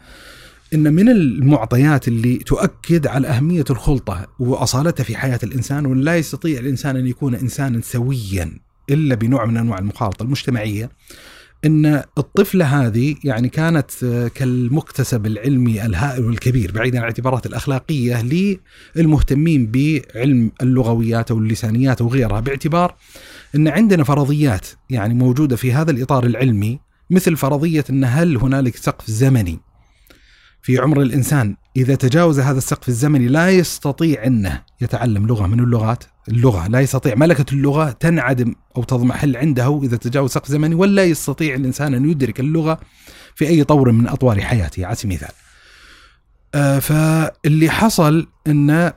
إن من المعطيات اللي تؤكد على أهمية الخلطة وأصالتها في حياة الإنسان وإن لا يستطيع الإنسان أن يكون إنسانا سويا إلا بنوع من أنواع المخالطة المجتمعية إن الطفلة هذه يعني كانت آه، كالمكتسب العلمي الهائل والكبير بعيدا عن الاعتبارات الأخلاقية للمهتمين بعلم اللغويات أو اللسانيات وغيرها باعتبار إن عندنا فرضيات يعني موجودة في هذا الإطار العلمي مثل فرضية إن هل هنالك سقف زمني؟ في عمر الإنسان إذا تجاوز هذا السقف الزمني لا يستطيع إنه يتعلم لغة من اللغات، اللغة لا يستطيع ملكة اللغة تنعدم أو تضمحل عنده إذا تجاوز سقف زمني ولا يستطيع الإنسان أن يدرك اللغة في أي طور من أطوار حياته على سبيل المثال. آه، فاللي حصل إن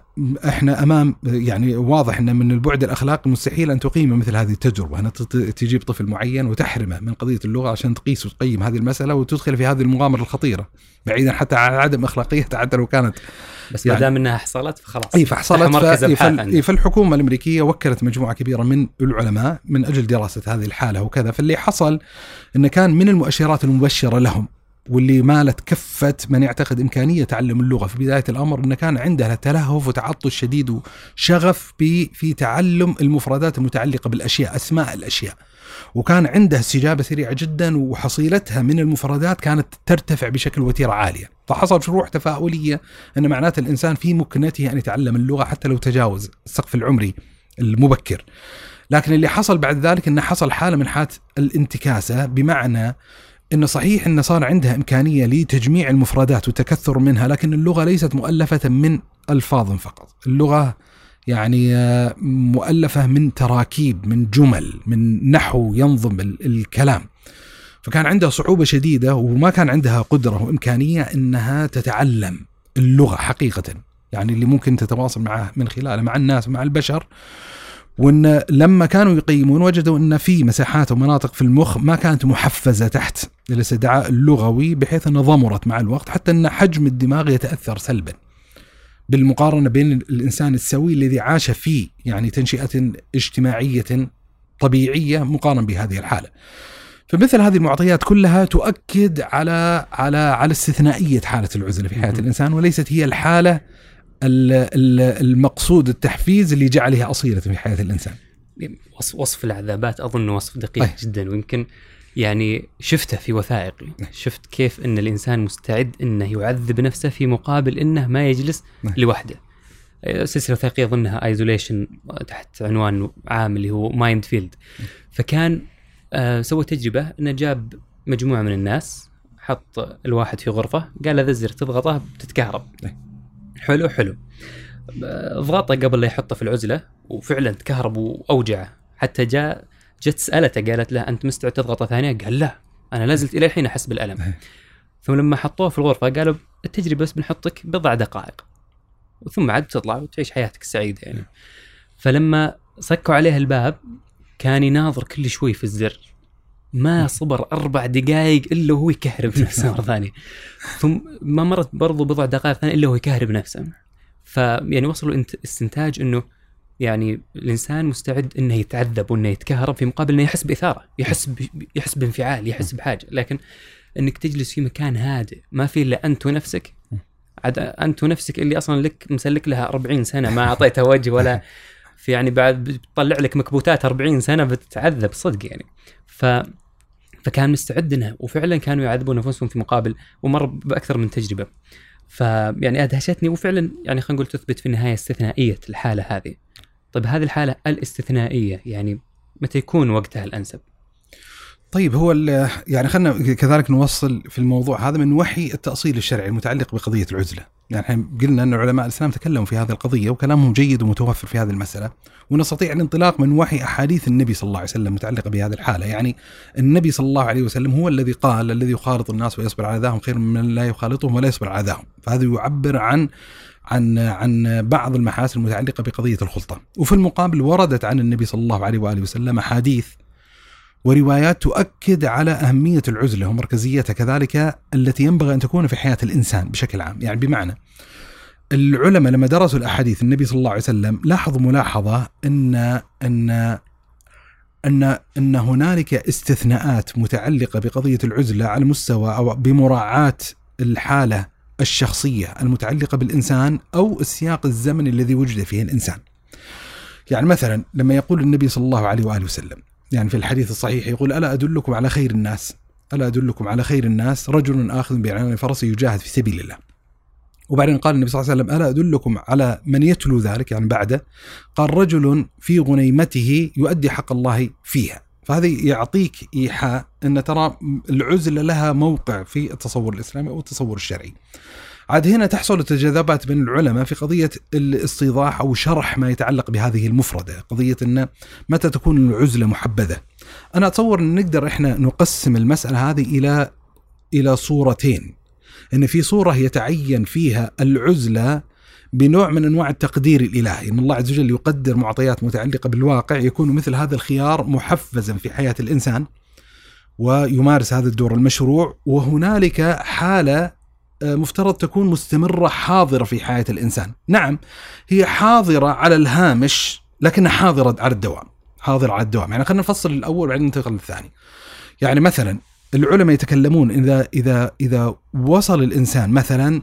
إحنا أمام يعني واضح إن من البعد الأخلاقي مستحيل أن تقيم مثل هذه التجربة، أن تجيب طفل معين وتحرمه من قضية اللغة عشان تقيس وتقيم هذه المسألة وتدخل في هذه المغامرة الخطيرة، بعيدا حتى عن عدم اخلاقيتها حتى لو كانت بس يعني ما دام إنها حصلت فخلاص. إي فحصلت فالحكومه الأمريكية وكلت مجموعة كبيرة من العلماء من أجل دراسة هذه الحالة وكذا، فاللي حصل انه كان من المؤشرات المبشرة لهم. واللي مالت كفة من يعتقد إمكانية تعلم اللغة. في بداية الأمر أنه كان عنده تلهف وتعطش شديد وشغف في تعلم المفردات المتعلقة بالأشياء أسماء الأشياء. وكان عنده استجابة سريعة جدا وحصيلتها من المفردات كانت ترتفع بشكل وتيرة عالية. فحصل شروح تفاؤلية أن معناته الإنسان في مكنته أن يتعلم اللغة حتى لو تجاوز السقف العمري المبكر. لكن اللي حصل بعد ذلك أنه حصل حالة من حالات الانتكاسة بمعنى إنه صحيح انه صار عندها إمكانية لتجميع المفردات والتكثر منها لكن اللغة ليست مؤلفة من ألفاظ فقط، اللغة يعني آه، مؤلفة من تراكيب من جمل من نحو ينظم الكلام. فكان عندها صعوبة شديدة وما كان عندها قدرة وإمكانية إنها تتعلم اللغة حقيقة، يعني اللي ممكن تتواصل معه من خلاله مع الناس ومع البشر وإن لما كانوا يقيمون وجدوا إن في مساحات ومناطق في المخ ما كانت محفزة تحت الاستدعاء اللغوي بحيث إنها ضمرت مع الوقت حتى إن حجم الدماغ يتأثر سلبا. بالمقارنة بين الإنسان السوي الذي عاش في يعني تنشئة اجتماعية طبيعية مقارنة بهذه الحالة. فمثل هذه المعطيات كلها تؤكد على على على استثنائية حالة العزلة في حياة الإنسان وليست هي الحالة المقصود التحفيز اللي جعلها أصيلة في حياة الإنسان. وصف العذابات أظن وصف دقيق أي. جدا ويمكن يعني شفته في وثائقي. شفت كيف أن الإنسان مستعد أنه يعذب نفسه في مقابل أنه ما يجلس نعم. لوحده. سلسلة وثائقية أظنها Isolation تحت عنوان عام اللي هو Mind Field فكان آه سوى تجربة إنه جاب مجموعة من الناس حط الواحد في غرفة قال له ذا تضغطه بتتكهرب حلو حلو. ضغطه قبل لا يحطه في العزلة وفعلا تكهرب وأوجعه. حتى جاء جت سألته قالت له أنت مستعد تضغطه ثانية؟ قال لا أنا لازلت إلى الحين أحس بالألم. ثم لما حطوه في الغرفة قالوا التجربه بس بنحطك بضع دقائق ثم عاد تطلع وتعيش حياتك السعيدة يعني. فلما صكوا عليه الباب كان يناظر كل شوي في الزر. ما صبر أربع دقائق إلا وهو يكهرب نفسه مرة ثانية. ثم ما مرت برضو بضع دقائق ثانية إلا وهو يكهرب نفسه. فيعني وصلوا استنتاج إنه يعني الإنسان مستعد إنه يتعذب وإنه يتكهرب في مقابل إنه يحس بإثارة يحس ب... يحس بانفعال يحس بحاجة. لكن إنك تجلس في مكان هادئ ما في إلا أنت ونفسك. عاد أنت ونفسك اللي أصلا لك مسلك لها 40 سنة ما اعطيتها وجه ولا في يعني بعد بتطلع لك مكبوتات 40 سنة بتتعذب صدق يعني. ف فكان مستعد انه وفعلا كانوا يعذبون أنفسهم في مقابل ومر بأكثر من تجربة فيعني ادهشتني وفعلا يعني خلينا نقول تثبت في النهاية استثنائية الحالة هذه طيب هذه الحالة الاستثنائية يعني متى يكون وقتها الأنسب؟ طيب هو يعني خلينا كذلك نوصل في الموضوع هذا من وحي التأصيل الشرعي المتعلق بقضية العزلة. يعني قلنا أن علماء الإسلام تكلموا في هذه القضية وكلامهم جيد ومتوفر في هذه المسألة ونستطيع الانطلاق من وحي أحاديث النبي صلى الله عليه وسلم متعلقة بهذه الحالة. يعني النبي صلى الله عليه وسلم هو الذي قال الذي يخالط الناس ويصبر على ذاهم خير من لا يخالطهم ولا يصبر على ذاهم فهذا يعبر عن عن عن بعض المحاسن المتعلقة بقضية الخلطة، وفي المقابل وردت عن النبي صلى الله عليه وآله وسلم أحاديث وروايات تؤكد على أهمية العزلة ومركزيتها كذلك التي ينبغي أن تكون في حياة الإنسان بشكل عام. يعني بمعنى العلماء لما درسوا الأحاديث النبي صلى الله عليه وسلم لاحظوا ملاحظة أن أن أن أن هنالك استثناءات متعلقة بقضية العزلة على مستوى أو بمراعاة الحالة الشخصية المتعلقة بالإنسان أو السياق الزمني الذي وجد فيه الإنسان. يعني مثلا لما يقول النبي صلى الله عليه وآله وسلم يعني في الحديث الصحيح يقول ألا أدلكم على خير الناس؟ ألا أدلكم على خير الناس رجل آخذ بعنان فرسه يجاهد في سبيل الله. وبعدين قال النبي صلى الله عليه وسلم ألا أدلكم على من يتلو ذلك؟ يعني بعده قال رجل في غنيمته يؤدي حق الله فيها. فهذا يعطيك إيحاء أن ترى العزلة لها موقع في التصور الإسلامي أو التصور الشرعي. عاد هنا تحصل التجاذبات بين العلماء في قضية الاستيضاح أو شرح ما يتعلق بهذه المفردة قضية أن متى تكون العزلة محبذة. أنا أتصور أن نقدر إحنا نقسم المسألة هذه إلى إلى صورتين. أن في صورة يتعين فيها العزلة بنوع من أنواع التقدير الإلهي، إن الله عز وجل يقدر معطيات متعلقة بالواقع يكون مثل هذا الخيار محفزا في حياة الإنسان ويمارس هذا الدور المشروع وهنالك حالة مفترض تكون مستمرة حاضرة في حياة الإنسان، نعم هي حاضرة على الهامش لكنها حاضرة على الدوام، حاضرة على الدوام، يعني خلينا نفصل الأول وبعدين ننتقل للثاني. يعني مثلا العلماء يتكلمون إذا إذا إذا وصل الإنسان مثلا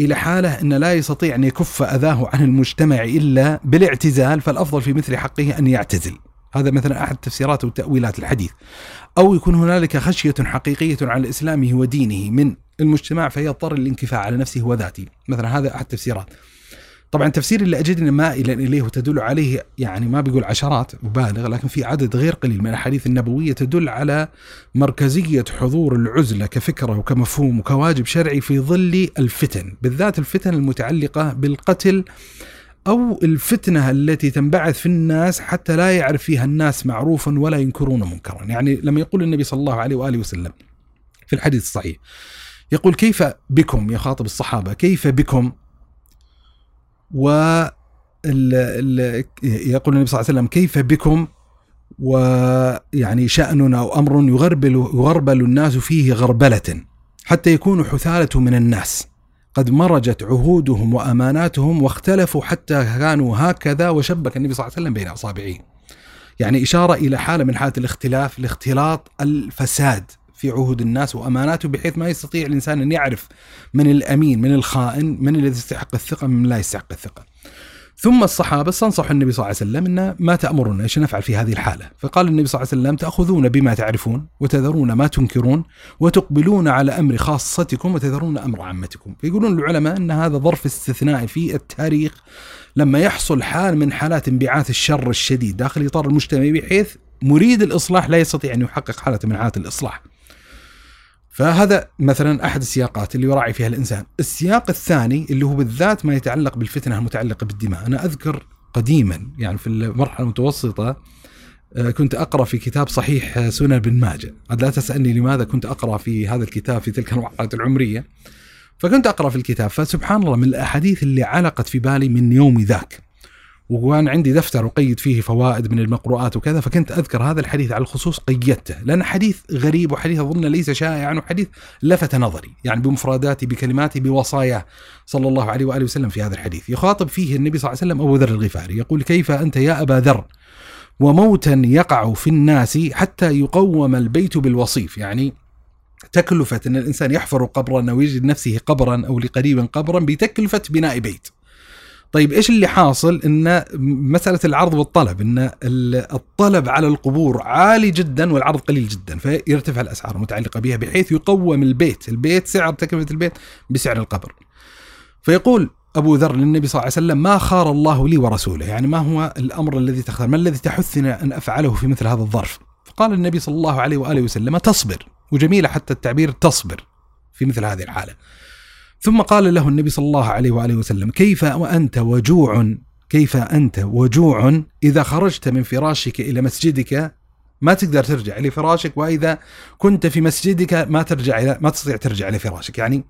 إلى حالة ان لا يستطيع أن يكف أذاه عن المجتمع إلا بالاعتزال فالأفضل في مثل حقه أن يعتزل. هذا مثلا أحد تفسيرات وتأويلات الحديث. أو يكون هنالك خشية حقيقية على إسلامه ودينه من المجتمع فيضطر للانكفاء على نفسه وذاته، مثلا هذا أحد التفسيرات. طبعا التفسير اللي اجدني مائلا إليه وتدل عليه يعني ما بيقول عشرات مبالغ لكن في عدد غير قليل من الأحاديث النبوية تدل على مركزية حضور العزلة كفكرة وكمفهوم وكواجب شرعي في ظل الفتن، بالذات الفتن المتعلقة بالقتل أو الفتنة التي تنبعث في الناس حتى لا يعرف فيها الناس معروفا ولا ينكرون منكرا، يعني لما يقول النبي صلى الله عليه وآله وسلم في الحديث الصحيح يقول كيف بكم يخاطب الصحابة؟ كيف بكم؟ و يقول النبي صلى الله عليه وسلم كيف بكم؟ ويعني شأن أو أمر يغربل يغربل الناس فيه غربلة حتى يكونوا حثالة من الناس. قد مرجت عهودهم وأماناتهم واختلفوا حتى كانوا هكذا وشبك النبي صلى الله عليه وسلم بين أصابعه يعني إشارة إلى حالة من حالة الاختلاف لاختلاط الفساد. في عهود الناس وأماناته بحيث ما يستطيع الإنسان أن يعرف من الأمين من الخائن من الذي يستحق الثقة من لا يستحق الثقة. ثم الصحابة استنصحوا النبي صلى الله عليه وسلم إن ما تامرنا إيش نفعل في هذه الحالة؟ فقال النبي صلى الله عليه وسلم تأخذون بما تعرفون وتذرون ما تنكرون وتقبلون على أمر خاصتكم وتذرون أمر عامتكم. فيقولون العلماء إن هذا ظرف استثنائي في التاريخ لما يحصل حال من حالات انبعاث الشر الشديد داخل إطار المجتمع بحيث مريد الإصلاح لا يستطيع أن يحقق حالة من حالات الإصلاح. فهذا مثلا أحد السياقات اللي يراعي فيها الإنسان، السياق الثاني اللي هو بالذات ما يتعلق بالفتنة المتعلقة بالدماء، أنا أذكر قديما يعني في المرحلة المتوسطة آه، كنت أقرأ في كتاب صحيح آه، سنن بن ماجه، عاد لا تسألني لماذا كنت أقرأ في هذا الكتاب في تلك المرحله العمرية. فكنت أقرأ في الكتاب فسبحان الله من الأحاديث اللي علقت في بالي من يوم ذاك. وكان عندي دفتر أقيد فيه فوائد من المقروءات وكذا فكنت أذكر هذا الحديث على الخصوص قيدته لأن حديث غريب وحديث أظن ليس شائعا وحديث لفت نظري يعني بمفرداته بكلماته بوصاياه صلى الله عليه وآله وسلم في هذا الحديث. يخاطب فيه النبي صلى الله عليه وسلم أبو ذر الغفاري يقول كيف أنت يا أبا ذر؟ وموتا يقع في الناس حتى يقوم البيت بالوصيف. يعني تكلفة أن الإنسان يحفر قبرا أو يجد نفسه قبرا أو لقريب قبرا بتكلفة بناء بيت. طيب إيش اللي حاصل؟ إن مسألة العرض والطلب إن الطلب على القبور عالي جدا والعرض قليل جدا فيرتفع الأسعار المتعلقة بها بحيث يقوم البيت البيت سعر تكلفة البيت بسعر القبر. فيقول أبو ذر للنبي صلى الله عليه وسلم ما خار الله لي ورسوله. يعني ما هو الأمر الذي تختار ما الذي تحثنا أن أفعله في مثل هذا الظرف؟ فقال النبي صلى الله عليه وآله وسلم تصبر. وجميلة حتى التعبير تصبر في مثل هذه الحالة. ثم قال له النبي صلى الله عليه وآله وسلم: كيف وأنت وجوع كيف أنت وجوع إذا خرجت من فراشك إلى مسجدك ما تقدر ترجع لفراشك وإذا كنت في مسجدك ما ترجع إلى ما تستطيع ترجع لفراشك، يعني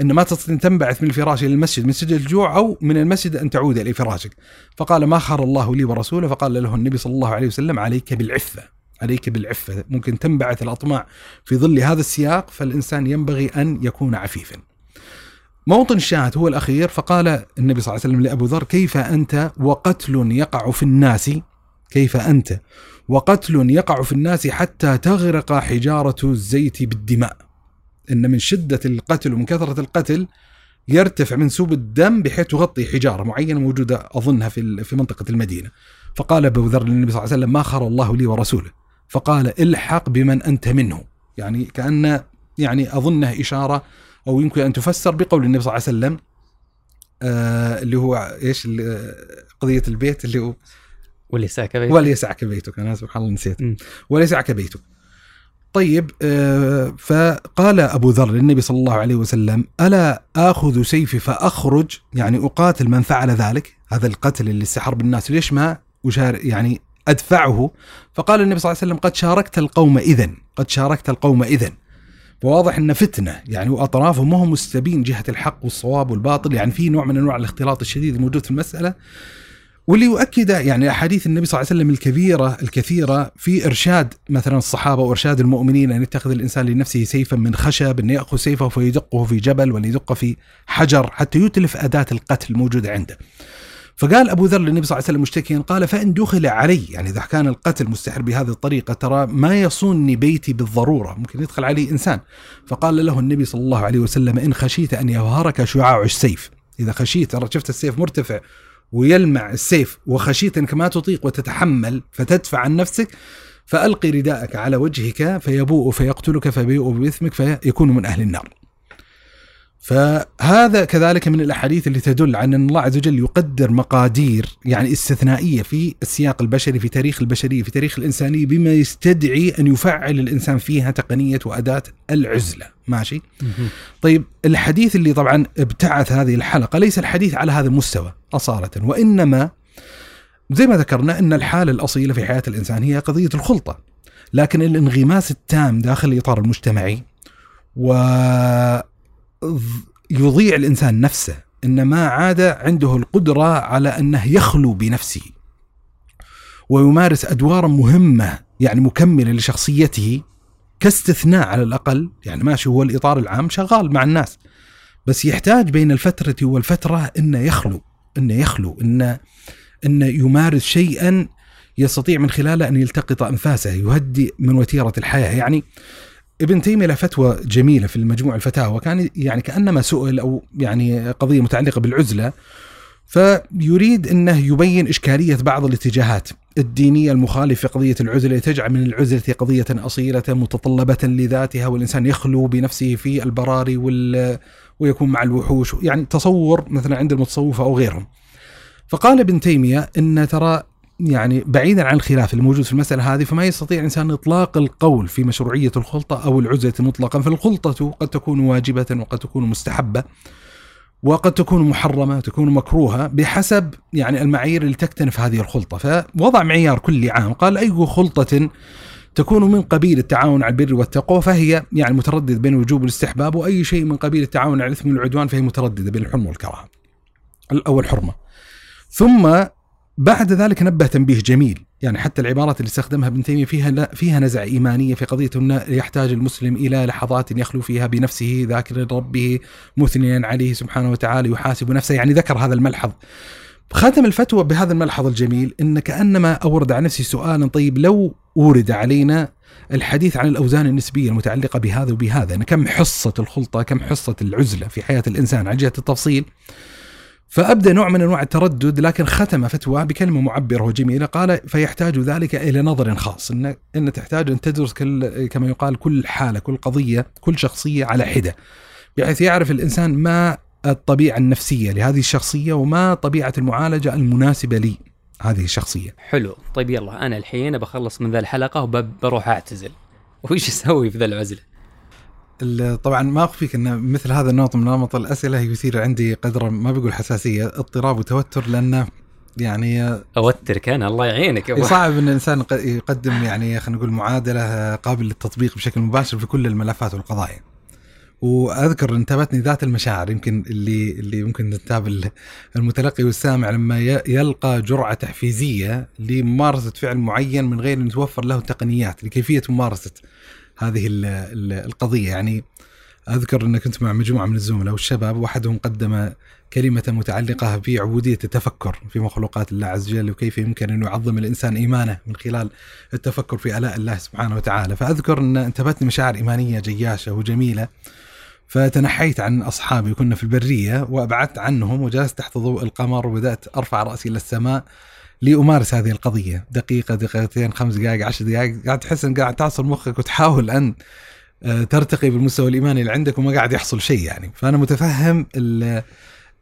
ان ما تستطيع تنبعث من الفراش إلى المسجد مسجد الجوع أو من المسجد أن تعود إلى فراشك. فقال ما خر الله لي ورسوله فقال له النبي صلى الله عليه وسلم عليك بالعفة. عليك بالعفة، ممكن تنبعث الأطماع في ظل هذا السياق فالإنسان ينبغي أن يكون عفيفا. موطن الشاهد هو الأخير فقال النبي صلى الله عليه وسلم لأبو ذر كيف أنت وقتل يقع في الناس؟ كيف أنت وقتل يقع في الناس حتى تغرق حجارة الزيت بالدماء؟ إن من شدة القتل ومن كثرة القتل يرتفع منسوب الدم بحيث تغطي حجارة معينة موجودة أظنها في في منطقة المدينة. فقال أبو ذر للنبي صلى الله عليه وسلم ما خر الله لي ورسوله. فقال الحق بمن أنت منه. يعني كأن يعني أظنه إشارة أو يمكن أن تفسر بقول النبي صلى الله عليه وسلم آه اللي هو إيش؟ قضية البيت اللي هو وليسعك بيتك وليسعك بيتك أنا سبحان الله نسيت. وليسعك بيتك طيب آه، فقال أبو ذر للنبي صلى الله عليه وسلم ألا آخذ سيفي فأخرج؟ يعني أقاتل من فعل ذلك. هذا القتل اللي استحرب الناس. ليش ما أشار يعني أدفعه؟ فقال النبي صلى الله عليه وسلم قد شاركت القوم اذا قد شاركت القوم اذا فواضح ان فتنة. يعني واطرافهم ما هم مستبين جهة الحق والصواب والباطل. يعني في نوع من أنواع الاختلاط الشديد الموجود في المسألة. واللي يؤكد يعني أحاديث النبي صلى الله عليه وسلم الكبيره الكثيرة في إرشاد مثلا الصحابة وإرشاد المؤمنين أن يتخذ الإنسان لنفسه سيفا من خشب أن يأخذ سيفه فيدقه في جبل ولا يدقه في حجر حتى يتلف أداة القتل الموجودة عنده. فقال أبو ذر للنبي صلى الله عليه وسلم مشتكيا قال فإن دخل علي يعني إذا كان القتل مستحر بهذه الطريقة ترى ما يصونني بيتي بالضرورة ممكن يدخل علي إنسان فقال له النبي صلى الله عليه وسلم إن خشيت أن يظهرك شعاع السيف إذا خشيت ترى شفت السيف مرتفع ويلمع السيف وخشيت أنك ما تطيق وتتحمل فتدفع عن نفسك فألقي رداءك على وجهك فيبوء فيقتلك فيبيء بإثمك فيكون من أهل النار. فهذا كذلك من الأحاديث اللي تدل على أن الله عز وجل يقدر مقادير يعني استثنائية في السياق البشري في تاريخ البشرية في تاريخ الإنسانية بما يستدعي أن يفعل الإنسان فيها تقنية وأداة العزلة، ماشي؟ طيب الحديث اللي طبعا ابتعث هذه الحلقة ليس الحديث على هذا المستوى أصالة وإنما زي ما ذكرنا أن الحالة الأصيلة في حياة الإنسان هي قضية الخلطة. لكن الانغماس التام داخل الاطار المجتمعي و يضيع الإنسان نفسه ان ما عاد عنده القدرة على أنه يخلو بنفسه ويمارس ادوارا مهمة يعني مكملة لشخصيته كاستثناء على الأقل يعني ماشي هو الإطار العام شغال مع الناس بس يحتاج بين الفترة والفترة إنه يخلو إنه يخلو إنه إنه يمارس شيئا يستطيع من خلاله أن يلتقط أنفاسه يهدئ من وتيرة الحياة يعني ابن تيمية له فتوى جميلة في المجموع الفتاوى كان يعني كأنما سئل أو يعني قضية متعلقة بالعزلة فيريد إنه يبين إشكالية بعض الاتجاهات الدينية المخالفة قضية العزلة تجعل من العزلة قضية أصيلة متطلبة لذاتها والإنسان يخلو بنفسه في البراري وال ويكون مع الوحوش يعني تصور مثلا عند المتصوفة أو غيرهم. فقال ابن تيمية إن ترى يعني بعيدا عن الخلاف الموجود في المسألة هذه فما يستطيع الإنسان إطلاق القول في مشروعية الخلطة أو العزلة مطلقا فالخلطة قد تكون واجبة وقد تكون مستحبة وقد تكون محرمة تكون مكروهة بحسب يعني المعايير اللي تكتنف هذه الخلطة. فوضع معيار كل عام قال أي خلطة تكون من قبيل التعاون على البر والتقوى فهي يعني متردد بين الوجوب والاستحباب وأي شيء من قبيل التعاون على الإثم والعدوان فهي مترددة بين الحرمة والكراهة. أو الحرمة ثم بعد ذلك نبه تنبيه جميل. يعني حتى العبارات اللي استخدمها ابن تيمية فيها لا فيها نزعه إيمانية في قضية انه يحتاج المسلم إلى لحظات يخلو فيها بنفسه ذاكرا ربه مثنيا عليه سبحانه وتعالى يحاسب نفسه. يعني ذكر هذا الملحظ. ختم الفتوى بهذا الملحظ الجميل إن كأنما أورد على نفسه سؤالا طيب لو أورد علينا الحديث عن الأوزان النسبية المتعلقة بهذا وبهذا ان كم حصة الخلطة كم حصة العزلة في حياة الإنسان؟ عن جهة التفصيل فأبدأ نوع من أنواع التردد لكن ختم فتوى بكلمة معبرة وجميلة قال فيحتاج ذلك إلى نظر خاص إن إن تحتاج أن تدرس كل كما يقال كل حالة كل قضية كل شخصية على حدة بحيث يعرف الإنسان ما الطبيعة النفسية لهذه الشخصية وما طبيعة المعالجة المناسبة لي هذه الشخصية. حلو. طيب يلا أنا الحين بخلص من ذا الحلقة وبروح أعتزل. وش أسوي في ذا العزلة؟ طبعا ما أخفيك إن مثل هذا النمط من نمط الأسئلة يثير عندي قدر ما بقول حساسية اضطراب وتوتر لأنه يعني أوترك أنا الله يعينك صعب إن الإنسان يق- يقدم يعني خلينا نقول معادلة قابل للتطبيق بشكل مباشر في كل الملفات والقضايا. وأذكر انتابتني ذات المشاعر يمكن اللي اللي ممكن تنتاب ال- المتلقي والسامع لما يلقى جرعة تحفيزية لممارسة فعل معين من غير إن توفر له تقنيات لكيفية ممارسة هذه ال- ال- القضية. يعني أذكر ان كنت مع مجموعة من الزملاء والشباب وأحدهم قدم كلمة متعلقة بعبودية التفكر في مخلوقات الله عز وجل وكيف يمكن أن يعظم الإنسان إيمانه من خلال التفكر في آلاء الله سبحانه وتعالى، فأذكر أن انتابتني مشاعر إيمانية جياشة وجميلة فتنحيت عن أصحابي كنا في البرية وأبعدت عنهم وجلست تحت ضوء القمر وبدأت أرفع رأسي إلى السماء لأمارس هذه القضية. دقيقة دقيقتين خمس دقائق عشر دقائق. قاعد تحس إن قاعد تعصر مخك وتحاول أن آه، ترتقي بالمستوى الإيماني اللي عندك وما قاعد يحصل شيء يعني. فأنا متفهم ال-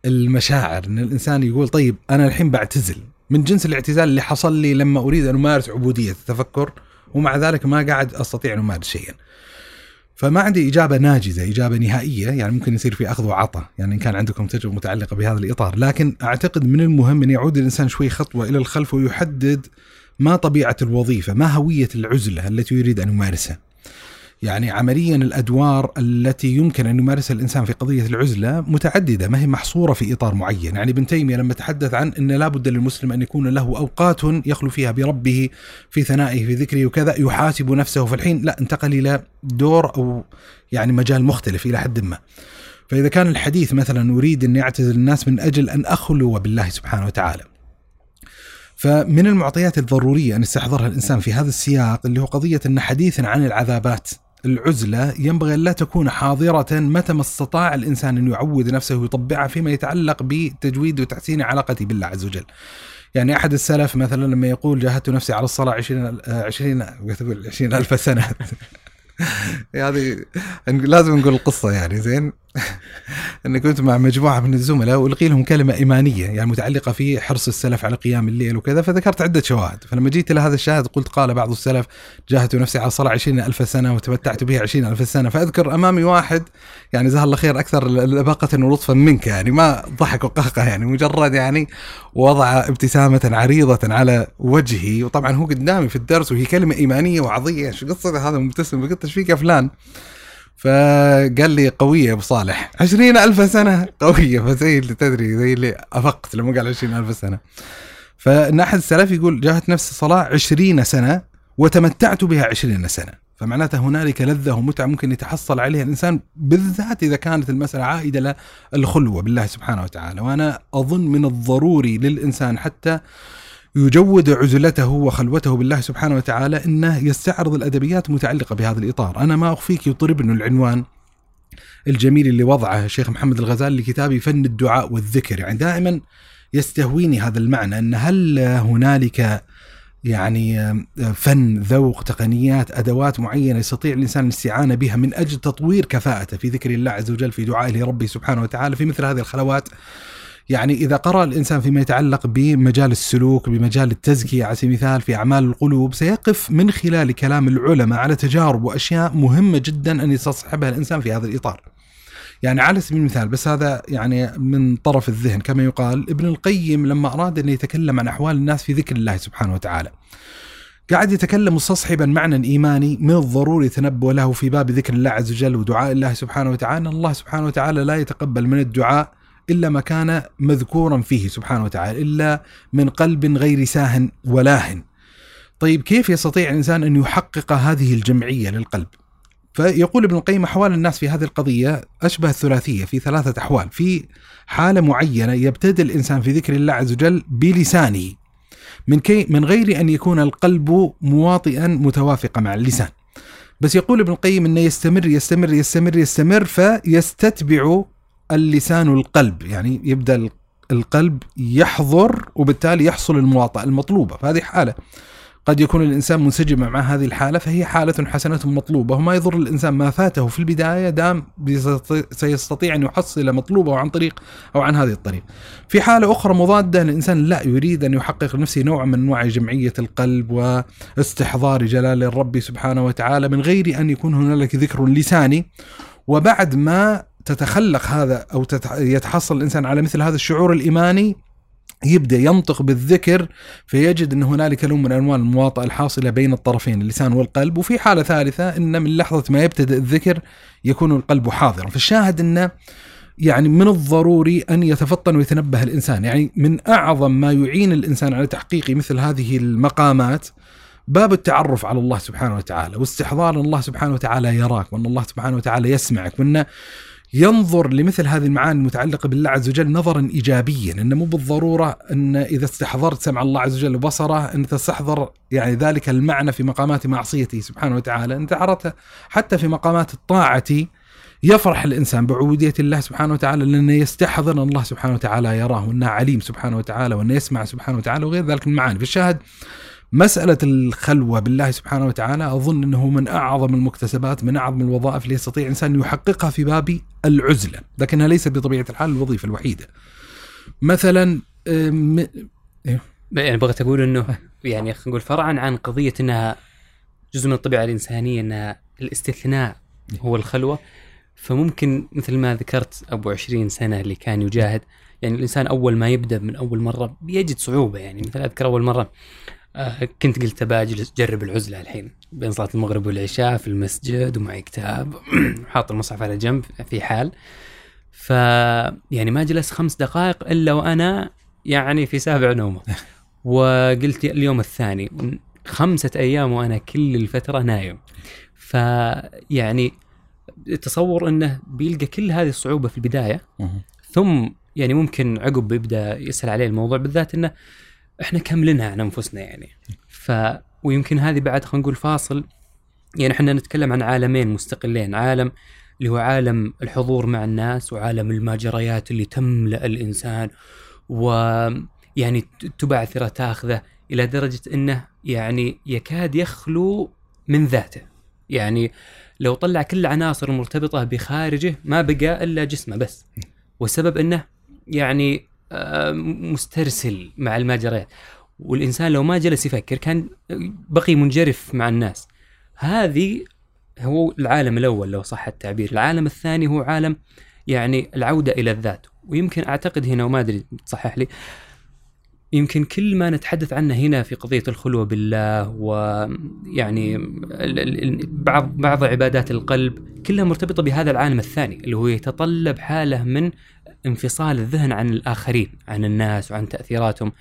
المشاعر إن الإنسان يقول طيب أنا الحين بعتزل. من جنس الاعتزال اللي حصل لي لما أريد أن أمارس عبودية التفكر ومع ذلك ما قاعد أستطيع أن أمارس شيئا. فما عندي إجابة ناجزة، إجابة نهائية، يعني ممكن يصير في أخذ وعطاء، يعني إن كان عندكم تجربة متعلقة بهذا الإطار، لكن أعتقد من المهم أن يعود الإنسان شوي خطوة إلى الخلف ويحدد ما طبيعة الوظيفة، ما هوية العزلة التي يريد أن يمارسها. يعني عمليا الأدوار التي يمكن أن يمارسها الإنسان في قضية العزلة متعددة ما هي محصورة في إطار معين، يعني ابن تيمية لما تحدث عن إن لا بد للمسلم أن يكون له أوقات يخلو فيها بربه في ثنائه في ذكره وكذا يحاسب نفسه في الحين لا انتقل إلى دور أو يعني مجال مختلف إلى حد ما. فإذا كان الحديث مثلا أريد أن يعتزل الناس من أجل أن أخلو بالله سبحانه وتعالى. فمن المعطيات الضرورية أن يستحضرها الإنسان في هذا السياق اللي هو قضية أن حديثا عن العذابات العزلة ينبغي لا تكون حاضرة متى ما استطاع الإنسان أن يعود نفسه ويطبعها فيما يتعلق بتجويد وتحسين علاقته بالله عز وجل. يعني أحد السلف مثلا لما يقول جاهدت نفسي على الصلاة عشرين عشرين تقول عشرين ألف سنة. هذه لازم نقول القصة يعني زين؟ اني كنت مع مجموعة من الزملاء وألقي لهم كلمة إيمانية يعني متعلقة في حرص السلف على قيام الليل وكذا فذكرت عدة شواهد. فلما جيت إلى هذا الشاهد قلت قال بعض السلف جاهدت نفسي على الصلاه عشرين ألف سنة وتمتعت بها عشرين ألف سنة. فأذكر أمامي واحد يعني جزاه الله خير أكثر لباقه ولطفا منك يعني ما ضحك وقهقه يعني مجرد يعني وضع ابتسامة عريضة على وجهي. وطبعا هو قدامي في الدرس وهي كلمة إيمانية وعظيه شو قصة؟ هذا مبتسم. قلت إيش فيك يا فلان؟ فقال لي قوية يا أبو صالح. عشرين ألف سنة؟ قوية. فزي اللي تدري زي اللي أفقت لما قال عشرين ألف سنة. فإن أحد السلف يقول جاهدت نفس الصلاة عشرين سنة وتمتعت بها عشرين سنة. فمعناته هنالك لذة ومتعة ممكن يتحصل عليها الإنسان بالذات إذا كانت المسألة عائدة للخلوة بالله سبحانه وتعالى. وأنا أظن من الضروري للإنسان حتى يجود عزلته وخلوته بالله سبحانه وتعالى إنه يستعرض الأدبيات المتعلقه بهذا الإطار، أنا ما أخفيك يطربني العنوان الجميل اللي وضعه الشيخ محمد الغزالي لكتابه فن الدعاء والذكر، يعني دائما يستهويني هذا المعنى إن هل هنالك يعني فن ذوق تقنيات أدوات معينة يستطيع الإنسان الاستعانة بها من أجل تطوير كفاءته في ذكر الله عز وجل في دعائه لربه سبحانه وتعالى في مثل هذه الخلوات؟ يعني إذا قرأ الإنسان فيما يتعلق بمجال السلوك بمجال التزكية على سبيل المثال في أعمال القلوب سيقف من خلال كلام العلماء على تجارب وأشياء مهمة جدا أن يستصحبها الإنسان في هذا الإطار. يعني على سبيل المثال بس هذا يعني من طرف الذهن كما يقال ابن القيم لما أراد أن يتكلم عن أحوال الناس في ذكر الله سبحانه وتعالى قاعد يتكلم مستصحبا معنى إيماني من الضروري يتنبه له في باب ذكر الله عز وجل ودعاء الله سبحانه وتعالى الله سبحانه وتعالى لا يتقبل من الدعاء إلا ما كان مذكورا فيه سبحانه وتعالى إلا من قلب غير ساه ولاه. طيب كيف يستطيع الإنسان أن يحقق هذه الجمعية للقلب؟ فيقول ابن القيم أحوال الناس في هذه القضية أشبه الثلاثية في ثلاثة أحوال، في حالة معينة يبتدئ الإنسان في ذكر الله عز وجل بلسانه من كي من غير أن يكون القلب مواطئا متوافقا مع اللسان. بس يقول ابن القيم إنه يستمر يستمر يستمر يستمر فيستتبع اللسان القلب يعني يبدأ القلب يحضر وبالتالي يحصل المواطأة المطلوبة فهذه حالة. قد يكون الإنسان منسجم مع هذه الحالة فهي حالة حسنة مطلوبة وما يضر الإنسان ما فاته في البداية دام سيستطيع أن يحصل مطلوبة عن طريق أو عن هذه الطريق. في حالة أخرى مضادة الإنسان لا يريد أن يحقق لنفسه نوع من أنواع جمعية القلب واستحضار جلال الرب سبحانه وتعالى من غير أن يكون هنالك ذكر لساني. وبعد ما تتخلق هذا أو يتحصل الإنسان على مثل هذا الشعور الإيماني يبدأ ينطق بالذكر فيجد أن هنالك نوع من أنواع المواطأة الحاصلة بين الطرفين اللسان والقلب. وفي حالة ثالثة إن من لحظة ما يبتدئ الذكر يكون القلب حاضرا. فالشاهد أنه يعني من الضروري أن يتفطن ويتنبه الإنسان. يعني من أعظم ما يعين الإنسان على تحقيق مثل هذه المقامات باب التعرف على الله سبحانه وتعالى واستحضار أن الله سبحانه وتعالى يراك وأن الله سبحانه وتعالى يسمعك وانه ينظر لمثل هذه المعاني المتعلقة بالله عز وجل نظرا إيجابيا أنه مو بالضرورة أن إذا استحضرت سمع الله عز وجل وبصره أن تستحضر يعني ذلك المعنى في مقامات معصيته سبحانه وتعالى. أنت عرفت حتى في مقامات الطاعة يفرح الإنسان بعبودية الله سبحانه وتعالى لأنه يستحضر أن الله سبحانه وتعالى يراه وأنه عليم سبحانه وتعالى وأنه يسمع سبحانه وتعالى وغير ذلك من المعاني. فالشاهد مسألة الخلوة بالله سبحانه وتعالى أظن أنه من أعظم المكتسبات من أعظم الوظائف اللي يستطيع الإنسان أن يحققها في باب العزلة لكنها ليست بطبيعة الحال الوظيفة الوحيدة. مثلا أم، يعني بغيت أقول إنه يعني خلينا نقول فرعا عن قضية إنها جزء من الطبيعة الإنسانية إنها الاستثناء هو الخلوة. فممكن مثل ما ذكرت أبو 20 سنة اللي كان يجاهد يعني الإنسان أول ما يبدأ من أول مرة بيجد صعوبة يعني مثل أذكر أول مرة آه، كنت قلت باجلس جرب العزلة الحين بين صلاة المغرب والعشاء في المسجد ومعي كتاب حاط المصحف على جنب في حال. ف يعني ما جلس خمس دقائق إلا وأنا يعني في سابع نومة. وقلت اليوم الثاني خمسة أيام وأنا كل الفترة نايم. فيعني تصور أنه بيلقى كل هذه الصعوبة في البداية. ثم يعني ممكن عقب يبدأ يسال عليه الموضوع بالذات إنه إحنا كاملينها عن انفسنا يعني. ف ويمكن هذه بعد خلينا نقول فاصل. يعني إحنا نتكلم عن عالمين مستقلين عالم اللي هو عالم الحضور مع الناس وعالم المجريات اللي تملأ الإنسان ويعني تبعثر تاخذه إلى درجة إنه يعني يكاد يخلو من ذاته. يعني لو طلع كل العناصر المرتبطه بخارجه ما بقى إلا جسمه بس. والسبب إنه يعني مسترسل مع المجريات والإنسان لو ما جلس يفكر كان بقي منجرف مع الناس. هذه هو العالم الأول لو صح التعبير. العالم الثاني هو عالم يعني العودة إلى الذات. ويمكن أعتقد هنا وما أدري تصحح لي يمكن كل ما نتحدث عنه هنا في قضية الخلوة بالله ويعني بعض بعض عبادات القلب كلها مرتبطة بهذا العالم الثاني اللي هو يتطلب حالة من انفصال الذهن عن الآخرين عن الناس وعن تأثيراتهم.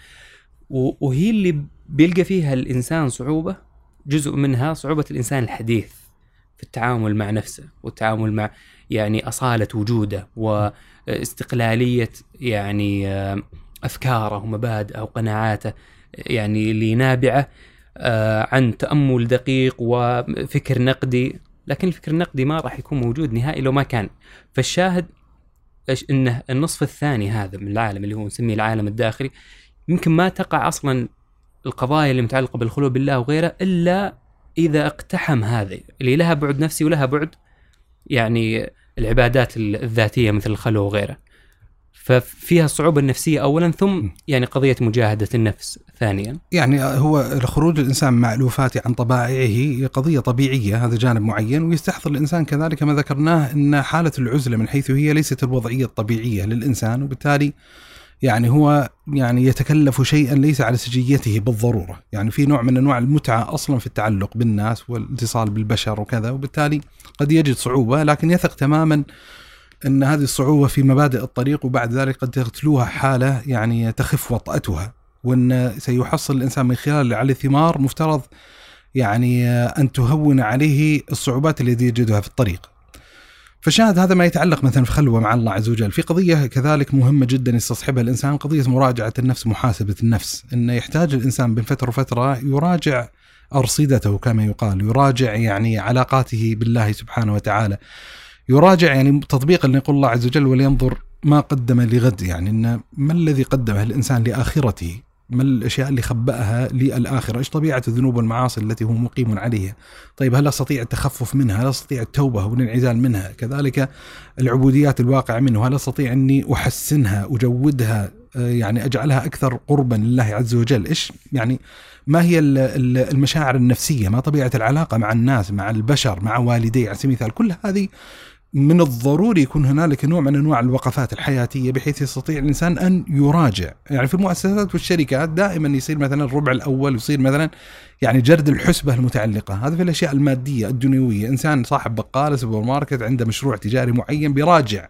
و- وهي اللي بيلقى فيها الإنسان صعوبة جزء منها صعوبة الإنسان الحديث في التعامل مع نفسه والتعامل مع يعني أصالة وجوده واستقلاليه يعني آه، أفكاره ومبادئه وقناعاته يعني اللي نابعه آه، عن تأمل دقيق وفكر نقدي. لكن الفكر النقدي ما راح يكون موجود نهائي لو ما كان. فالشاهد إيش إنه النصف الثاني هذا من العالم اللي هو نسميه العالم الداخلي يمكن ما تقع أصلا القضايا اللي متعلقة بالخلوه بالله وغيره إلا إذا اقتحم هذه اللي لها بعد نفسي ولها بعد يعني العبادات الذاتية مثل الخلوه وغيره. ففيها الصعوبه النفسية اولا ثم يعني قضية مجاهدة النفس ثانيا. يعني هو خروج الإنسان مع عن طبائعه قضية طبيعية هذا جانب معين ويستحضر الإنسان كذلك ما ذكرناه إن حالة العزلة من حيث هي ليست الوضعية الطبيعية للإنسان وبالتالي يعني هو يعني يتكلف شيئا ليس على سجيته بالضرورة، يعني في نوع من أنواع المتعة أصلا في التعلق بالناس والاتصال بالبشر وكذا وبالتالي قد يجد صعوبة لكن يثق تماما إن هذه الصعوبة في مبادئ الطريق وبعد ذلك قد تغتلوها حالة يعني تخف وطأتها وإن سيحصل الإنسان من خلال عليه ثمار مفترض يعني أن تهون عليه الصعوبات التي يجدها في الطريق. فشاهد هذا ما يتعلق مثلا في خلوة مع الله عز وجل، في قضية كذلك مهمة جدا يستصحبها الإنسان قضية مراجعة النفس محاسبة النفس، انه يحتاج الإنسان بين فترة وفتره يراجع أرصدته كما يقال، يراجع يعني علاقاته بالله سبحانه وتعالى. يراجع يعني تطبيقا لقول الله عز وجل ولينظر ما قدم لغد يعني إن ما الذي قدمه الإنسان لآخرته؟ ما الأشياء اللي خبأها للآخرة؟ إيش طبيعة الذنوب والمعاصي التي هو مقيم عليها؟ طيب هل أستطيع التخفف منها؟ هل أستطيع التوبة والانعزال منها؟ كذلك العبوديات الواقعه منه، هل أستطيع أني أحسنها، أجودها، آه، يعني أجعلها أكثر قربا لله عز وجل؟ إيش يعني ما هي ال- ال- المشاعر النفسية؟ ما طبيعة العلاقة مع الناس، مع البشر، مع والدي على سبيل المثال، كل هذه من الضروري يكون هنالك نوع من أنواع الوقفات الحياتية بحيث يستطيع الإنسان أن يراجع، يعني في المؤسسات والشركات دائما يصير مثلا الربع الأول يصير مثلا يعني جرد الحسبة المتعلقة، هذا في الأشياء المادية الدنيوية، إنسان صاحب بقالة سوبر ماركت عنده مشروع تجاري معين بيراجع.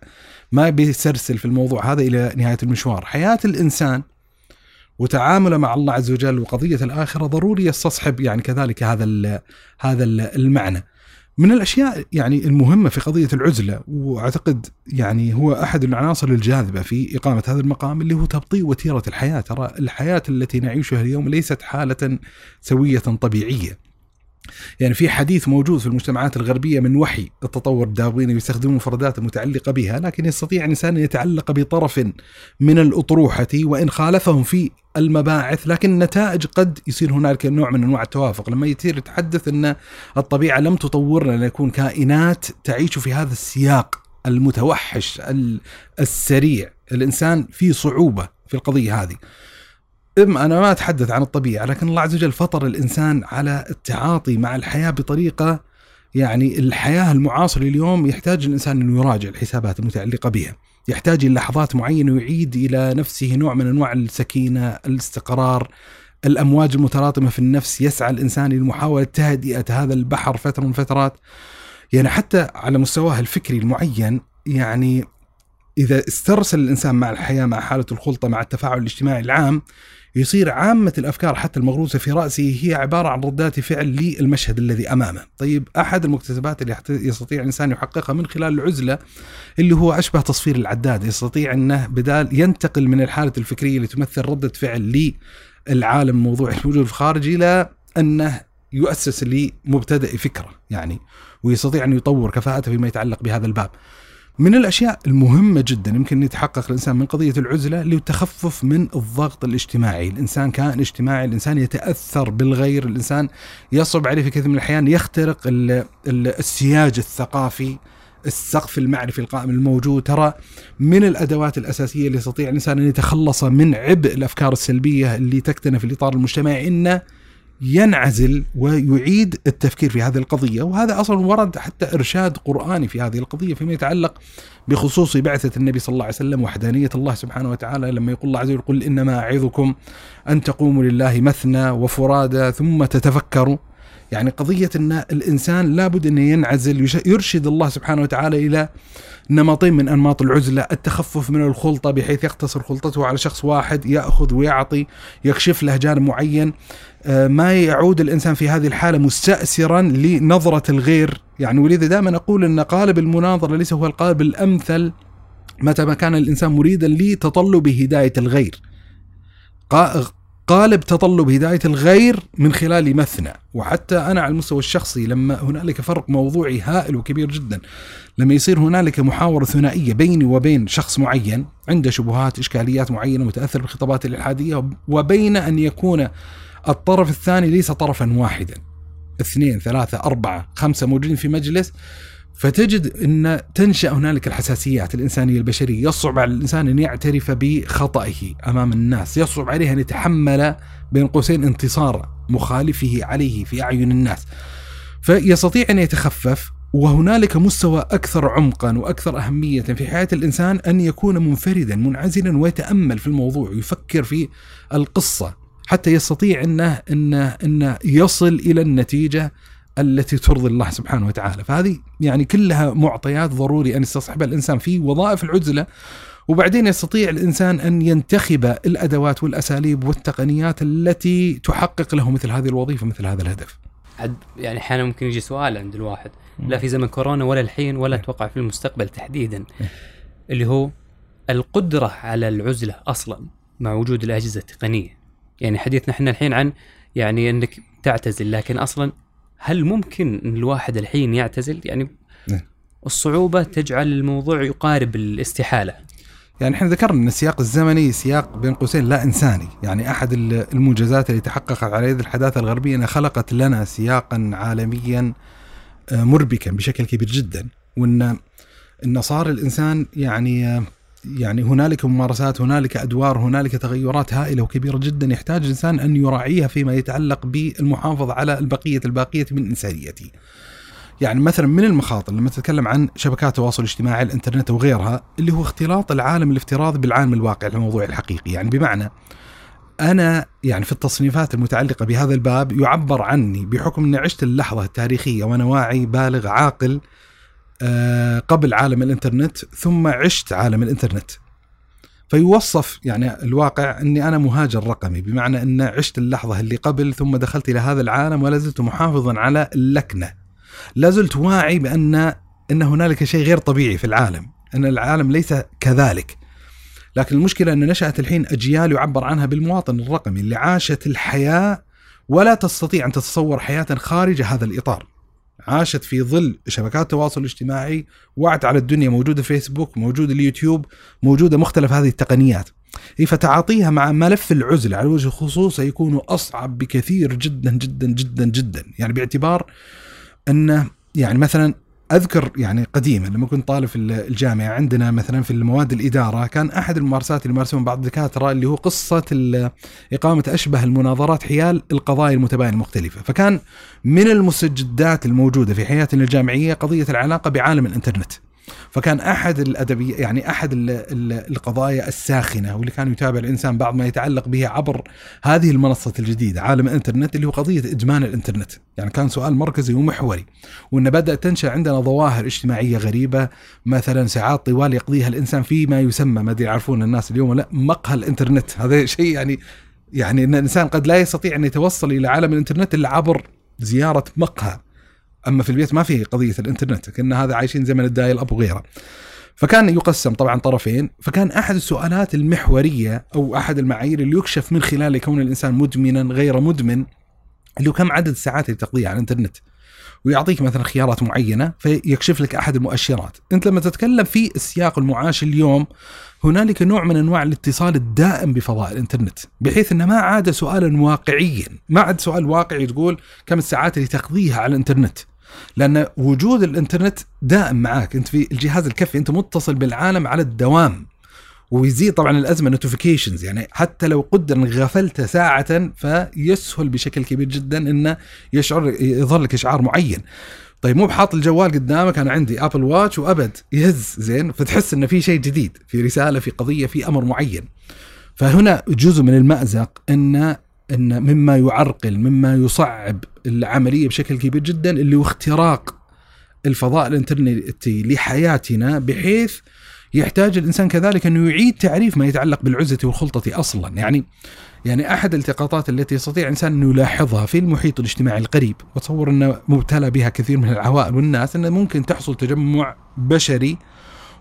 ما بيسرسل في الموضوع هذا إلى نهاية المشوار، حياة الإنسان وتعامله مع الله عز وجل وقضية الآخرة ضروري يستصحب يعني كذلك هذا هذا ال المعنى. من الأشياء يعني المهمة في قضية العزلة وأعتقد يعني هو أحد العناصر الجاذبة في إقامة هذا المقام اللي هو تبطيء وتيرة الحياة، ترى الحياة التي نعيشها اليوم ليست حالة سوية طبيعية. يعني في حديث موجود في المجتمعات الغربية من وحي التطور الدارويني يستخدمون مفردات متعلقة بها لكن يستطيع الانسان أن يتعلق بطرف من الأطروحة وإن خالفهم في المباعث لكن النتائج قد يصير هنالك نوع من أنواع التوافق. لما يصير يتحدث أن الطبيعة لم تطورنا لنكون كائنات تعيش في هذا السياق المتوحش السريع. الإنسان في صعوبة في القضية هذه. اما أنا ما أتحدث عن الطبيعة لكن الله عز وجل فطر الإنسان على التعاطي مع الحياة بطريقة يعني الحياة المعاصرة اليوم يحتاج الإنسان إنه يراجع الحسابات المتعلقة بها، يحتاج إلى لحظات معينة ويعيد إلى نفسه نوع من أنواع السكينة، الاستقرار، الأمواج المتلاطمه في النفس، يسعى الإنسان لمحاوله تهدئة هذا البحر فترة من فترات. يعني حتى على مستواه الفكري المعين يعني إذا استرسل الإنسان مع الحياة مع حالة الخلطة مع التفاعل الاجتماعي العام يصير عامة الأفكار حتى المغروسة في رأسه هي عبارة عن ردات فعل للمشهد الذي أمامه. طيب أحد المكتسبات اللي يستطيع الإنسان يحققها من خلال العزلة اللي هو أشبه تصفير العداد يستطيع أنه بدال ينتقل من الحالة الفكرية اللي تمثل ردة فعل للعالم الموضوعي الموجود في الخارج إلى أنه يؤسس لمبتدئ فكرة يعني ويستطيع أن يطور كفاءته فيما يتعلق بهذا الباب. من الأشياء المهمة جدا يمكن يتحقق الإنسان من قضية العزلة للتخفف من الضغط الاجتماعي، الإنسان كائن اجتماعي، الإنسان يتأثر بالغير، الإنسان يصعب عليه في كثير من الأحيان يخترق السياج الثقافي السقف المعرفي القائم الموجود. ترى من الأدوات الأساسية اللي يستطيع الإنسان أن يتخلص من عبء الأفكار السلبية اللي تكتنف الإطار المجتمعي إنه ينعزل ويعيد التفكير في هذه القضية وهذا أصلا ورد حتى إرشاد قرآني في هذه القضية فيما يتعلق بخصوص بعثة النبي صلى الله عليه وسلم وحدانية الله سبحانه وتعالى لما يقول الله عز وجل قل إنما أعظكم أن تقوموا لله مثنى وفرادى ثم تتفكروا. يعني قضية أن الإنسان لابد أن ينعزل يرشد الله سبحانه وتعالى إلى نمطين من أنماط العزلة، التخفف من الخلطة بحيث يقتصر خلطته على شخص واحد يأخذ ويعطي، يكشف له جانب معين، ما يعود الإنسان في هذه الحالة مستأسرا لنظرة الغير، يعني ولذا دائما أقول إن قالب المناظرة ليس هو القالب الأمثل متى ما كان الإنسان مريدا لتطلب هداية الغير. قالب تطلب هداية الغير من خلال مثنى وحتى أنا على المستوى الشخصي لما هنالك فرق موضوعي هائل وكبير جدا لما يصير هنالك محاورة ثنائية بيني وبين شخص معين عنده شبهات إشكاليات معينة متأثر بالخطابات الإلحادية وبين أن يكون الطرف الثاني ليس طرفا واحدا. اثنين ثلاثة أربعة خمسة موجودين في مجلس. فتجد إن تنشأ هنالك الحساسيات الإنسانية البشرية، يصعب على الإنسان أن يعترف بخطئه أمام الناس، يصعب عليه أن يتحمل بين قوسين انتصار مخالفه عليه في أعين الناس. فيستطيع أن يتخفف وهنالك مستوى أكثر عمقا وأكثر أهمية في حياة الإنسان أن يكون منفردا منعزلا ويتأمل في الموضوع ويفكر في القصة. حتى يستطيع إنه إنه إنه يصل إلى النتيجة التي ترضي الله سبحانه وتعالى. فهذه يعني كلها معطيات ضروري أن يستصحبها الإنسان في وظائف العزلة وبعدين يستطيع الإنسان أن ينتخب الأدوات والأساليب والتقنيات التي تحقق له مثل هذه الوظيفة مثل هذا الهدف. يعني أحيانا ممكن يجي سؤال عند الواحد. لا في زمن كورونا ولا الحين ولا أتوقع في المستقبل تحديدا. اللي هو القدرة على العزلة أصلا مع وجود الأجهزة التقنية. يعني حديثنا إحنا الحين عن يعني إنك تعتزل لكن أصلا هل ممكن إن الواحد الحين يعتزل؟ يعني نعم. الصعوبة تجعل الموضوع يقارب الاستحالة. يعني إحنا ذكرنا إن السياق الزمني سياق بين قوسين لا إنساني، يعني أحد المنجزات اللي تحققت على يد الحداثة الغربية إنها خلقت لنا سياقا عالميا آه، مربكا بشكل كبير جدا، وان إن صار الإنسان يعني آه، يعني هنالك ممارسات هنالك أدوار هنالك تغيرات هائلة وكبيرة جدا يحتاج الإنسان أن يراعيها فيما يتعلق بالمحافظة على البقية الباقية من إنسانيته. يعني مثلا من المخاطر لما تتكلم عن شبكات التواصل الاجتماعي الإنترنت وغيرها اللي هو اختلاط العالم الافتراضي بالعالم الواقع الموضوع الحقيقي يعني بمعنى أنا يعني في التصنيفات المتعلقة بهذا الباب يعبر عني بحكم إني عشت اللحظة التاريخية وأنا واعي بالغ عاقل قبل عالم الإنترنت ثم عشت عالم الإنترنت. فيوصف يعني الواقع إني أنا مهاجر رقمي بمعنى إن عشت اللحظة اللي قبل ثم دخلت إلى هذا العالم ولا زلت محافظا على اللكنة. لا زلت واعي بأن إن هنالك شيء غير طبيعي في العالم إن العالم ليس كذلك. لكن المشكلة إن نشأت الحين أجيال يعبر عنها بالمواطن الرقمي اللي عاشت الحياة ولا تستطيع أن تتصور حياة خارج هذا الإطار. عاشت في ظل شبكات التواصل الاجتماعي وعت على الدنيا موجودة فيسبوك موجود اليوتيوب موجودة مختلف هذه التقنيات. فتعاطيها مع ملف العزله على وجه الخصوص سيكون أصعب بكثير جدا جدا جدا جدا. يعني باعتبار إنه يعني مثلا أذكر يعني قديما لما كنت طالب في الجامعة عندنا مثلا في المواد الإدارة كان أحد الممارسات اللي يمارسون بعض الدكاترة اللي هو قصة إقامة أشبه المناظرات حيال القضايا المتباينة المختلفة، فكان من المستجدات الموجودة في حياتنا الجامعية قضية العلاقة بعالم الإنترنت. فكان أحد الادبي يعني أحد ال ال القضايا الساخنة واللي كان يتابع الإنسان بعض ما يتعلق به عبر هذه المنصة الجديدة عالم الإنترنت اللي هو قضية ادمان الإنترنت، يعني كان سؤال مركزي ومحوري. وإن بدأت تنشأ عندنا ظواهر اجتماعية غريبة مثلا ساعات طوال يقضيها الإنسان في ما يسمى ما أدري يعرفون الناس اليوم لأ مقهى الإنترنت، هذا شيء يعني يعني إن الإنسان قد لا يستطيع أن يتوصل إلى عالم الإنترنت إلا عبر زيارة مقهى. أما في البيت ما في قضية الإنترنت كنا هذا عايشين زمن الدايل اب وغيره فكان يقسم طبعا طرفين فكان أحد السؤالات المحورية أو أحد المعايير اللي يكشف من خلال كون الإنسان مدمنا غير مدمن اللي هو كم عدد الساعات اللي تقضيها على الإنترنت. ويعطيك مثلا خيارات معينة فيكشف لك أحد المؤشرات. أنت لما تتكلم في السياق المعاش اليوم هنالك نوع من أنواع الاتصال الدائم بفضاء الإنترنت بحيث إنه ما عاد سؤالا واقعيا ما عاد سؤال واقعي تقول كم الساعات اللي تقضيها على الإنترنت. لأن وجود الإنترنت دائم معاك. أنت في الجهاز الكفي أنت متصل بالعالم على الدوام. ويزيد طبعا الأزمة نوتيفيكيشنز يعني حتى لو قدر غفلت ساعة فيسهل بشكل كبير جدا إنه يشعر يظهر لك إشعار معين. طيب مو بحاط الجوال قدامك أنا عندي ابل واتش وأبد. يهز زين. فتحس إنه في شيء جديد في رسالة في قضية في أمر معين. فهنا جزء من المأزق ان إن مما يعرقل مما يصعب العملية بشكل كبير جدا اللي هو اختراق الفضاء الإنترنتي لحياتنا بحيث يحتاج الإنسان كذلك انه يعيد تعريف ما يتعلق بالعزة والخلطة أصلا. يعني يعني أحد الالتقاطات التي يستطيع الانسان انه يلاحظها في المحيط الاجتماعي القريب واتصور انه مبتلى بها كثير من العوائل والناس انه ممكن تحصل تجمع بشري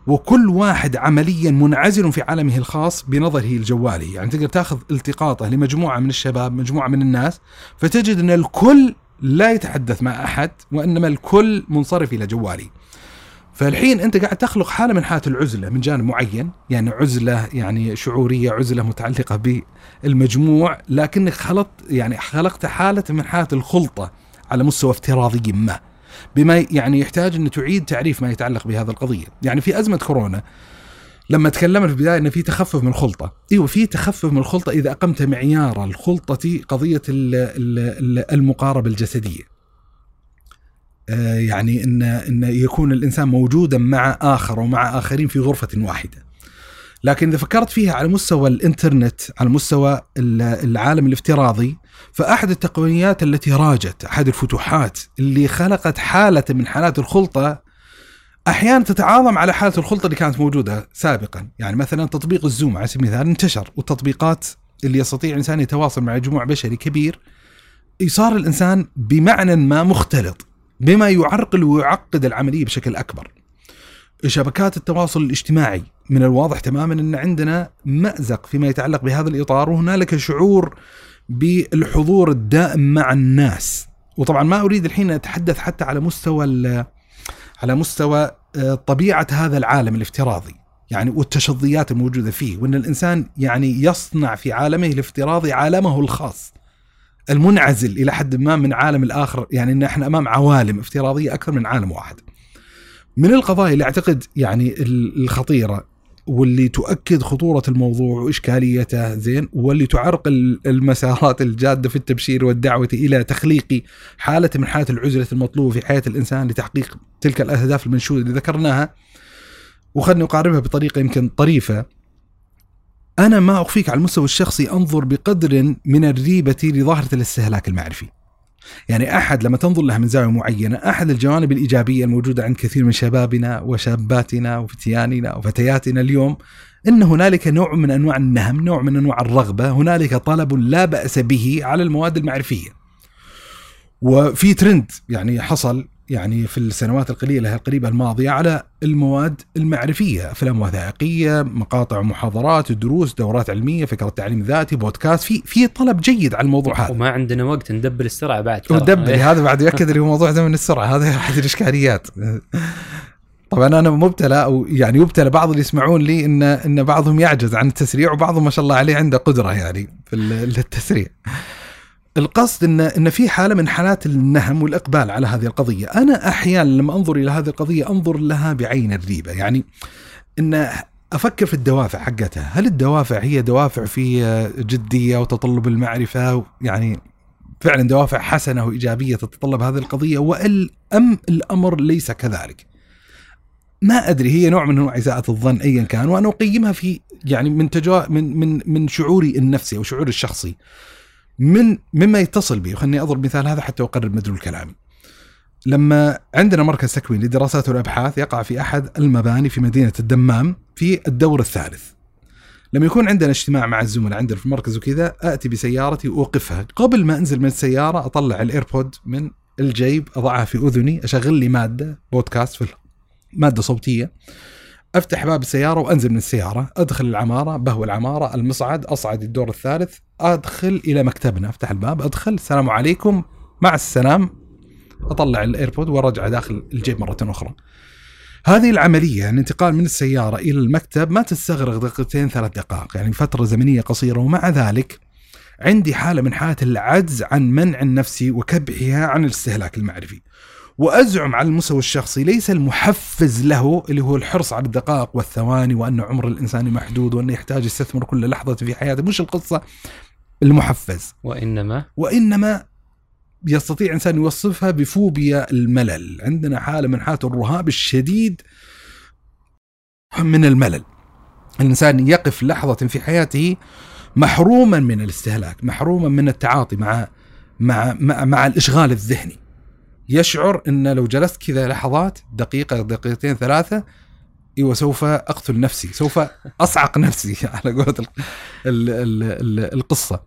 وكل واحد عمليا منعزل في عالمه الخاص بنظره الجوالي. يعني تقدر تاخذ التقاطه لمجموعه من الشباب مجموعة من الناس فتجد أن الكل لا يتحدث مع أحد وإنما الكل منصرف إلى جوالي. فالحين أنت قاعد تخلق حالة من حالات العزلة من جانب معين يعني عزلة يعني شعورية عزلة متعلقة بالمجموع لكنك خلقت يعني خلقت حالة من حالات الخلطة على مستوى افتراضي ما. بما يعني يحتاج أن تعيد تعريف ما يتعلق بهذا القضية، يعني في أزمة كورونا لما تكلمنا في البداية إن في تخفف من الخلطة، إيوه في تخفف من الخلطة إذا أقمت معيار الخلطة قضية المقاربة الجسدية. آه، يعني إن إن يكون الإنسان موجودا مع آخر ومع آخرين في غرفة واحدة. لكن إذا فكرت فيها على مستوى الإنترنت على مستوى العالم الافتراضي فأحد التقنيات التي راجت أحد الفتوحات اللي خلقت حالة من حالات الخلطة أحيانا تتعاظم على حالة الخلطة اللي كانت موجودة سابقا. يعني مثلا تطبيق الزوم على سبيل المثال انتشر والتطبيقات اللي يستطيع الإنسان يتواصل مع جموع بشري كبير صار الإنسان بمعنى ما مختلط بما يعرقل ويعقد العملية بشكل أكبر. شبكات التواصل الاجتماعي من الواضح تماما إن عندنا مأزق فيما يتعلق بهذا الإطار وهنالك شعور بالحضور الدائم مع الناس وطبعا ما أريد الحين أتحدث حتى على مستوى على مستوى آه، طبيعة هذا العالم الافتراضي يعني والتشظيات الموجودة فيه وإن الإنسان يعني يصنع في عالمه الافتراضي عالمه الخاص المنعزل إلى حد ما من عالم الآخر يعني إن إحنا أمام عوالم افتراضية أكثر من عالم واحد. من القضايا اللي أعتقد يعني الخطيرة واللي تؤكد خطورة الموضوع وإشكاليته زين واللي تعرقل المسارات الجادة في التبشير والدعوة إلى تخليق حالة من حالات العزلة المطلوبة في حياة الإنسان لتحقيق تلك الأهداف المنشودة اللي ذكرناها. وخلني أقاربها بطريقة يمكن طريفة. أنا ما أخفيك على المستوى الشخصي أنظر بقدر من الريبة لظاهرة الاستهلاك المعرفي. يعني أحد لما تنظر لها من زاوية معينة أحد الجوانب الإيجابية الموجودة عند كثير من شبابنا وشاباتنا وفتياننا وفتياتنا اليوم إن هنالك نوع من أنواع النهم، نوع من أنواع الرغبة، هنالك طلب لا بأس به على المواد المعرفية. وفي ترند يعني حصل يعني في السنوات القليلة القريبه الماضية على المواد المعرفية، أفلام وثائقية، مقاطع محاضرات، دروس، دورات علمية، فكرة تعليم ذاتي، بودكاست، في في طلب جيد على الموضوع هذا. وما عندنا وقت ندبل السرعة بعد. ودبل هذا بعد ياكد اللي هو موضوع زمن السرعة هذا أحد الإشكاليات. طبعا أنا مبتلى أو يعني يبتلى بعض اللي يسمعون لي ان إن بعضهم يعجز عن التسريع وبعضهم ما شاء الله عليه عنده قدرة يعني في ال- التسريع. القصد ان إن في حالة من حالات النهم والإقبال على هذه القضية، أنا أحيانا لما أنظر إلى هذه القضية أنظر لها بعين الريبة، يعني إن أفكر في الدوافع حقتها، هل الدوافع هي دوافع في جدية وتطلب المعرفة؟ يعني فعلا دوافع حسنة وإيجابية تتطلب هذه القضية وال أم الأمر ليس كذلك؟ ما أدري. هي نوع من أنواع اساءة الظن ايا كان وأنا أقيمها في يعني من من من من شعوري النفسي أو شعوري الشخصي. من مما يتصل بي خليني أضرب مثال هذا حتى أقرب مدلول كلامي. لما عندنا مركز تكوين للدراسات والابحاث يقع في أحد المباني في مدينة الدمام في الدور الثالث. لما يكون عندنا اجتماع مع الزملاء عندنا في المركز وكذا آتي بسيارتي وأوقفها، قبل ما أنزل من السيارة أطلع الإيربود من الجيب أضعها في أذني أشغل لي مادة بودكاست في مادة صوتية أفتح باب السيارة وأنزل من السيارة. أدخل العمارة بهو العمارة المصعد أصعد الدور الثالث أدخل إلى مكتبنا. أفتح الباب أدخل. السلام عليكم. مع السلام. أطلع الإيربود وأرجع داخل الجيب مرة أخرى. هذه العملية الانتقال من السيارة إلى المكتب ما تستغرق دقيقتين ثلاث دقائق. يعني فترة زمنية قصيرة. ومع ذلك عندي حالة من حالات العجز عن منع النفس وكبحها عن الاستهلاك المعرفي. وأزعم على المستوى الشخصي ليس المحفز له اللي هو الحرص على الدقائق والثواني وأن عمر الإنسان محدود وانه يحتاج يستثمر كل لحظة في حياته مش القصة المحفز. وإنما؟ وإنما يستطيع إنسان يوصفها بفوبيا الملل. عندنا حالة من حالات الرهاب الشديد من الملل. الإنسان يقف لحظة في حياته محروما من الاستهلاك محروما من التعاطي مع مع مع, مع الإشغال الذهني. يشعر إن لو جلست كذا لحظات دقيقة دقيقتين ثلاثة إيوه سوف أقتل نفسي سوف أصعق نفسي على قولة ال ال ال ال القصة.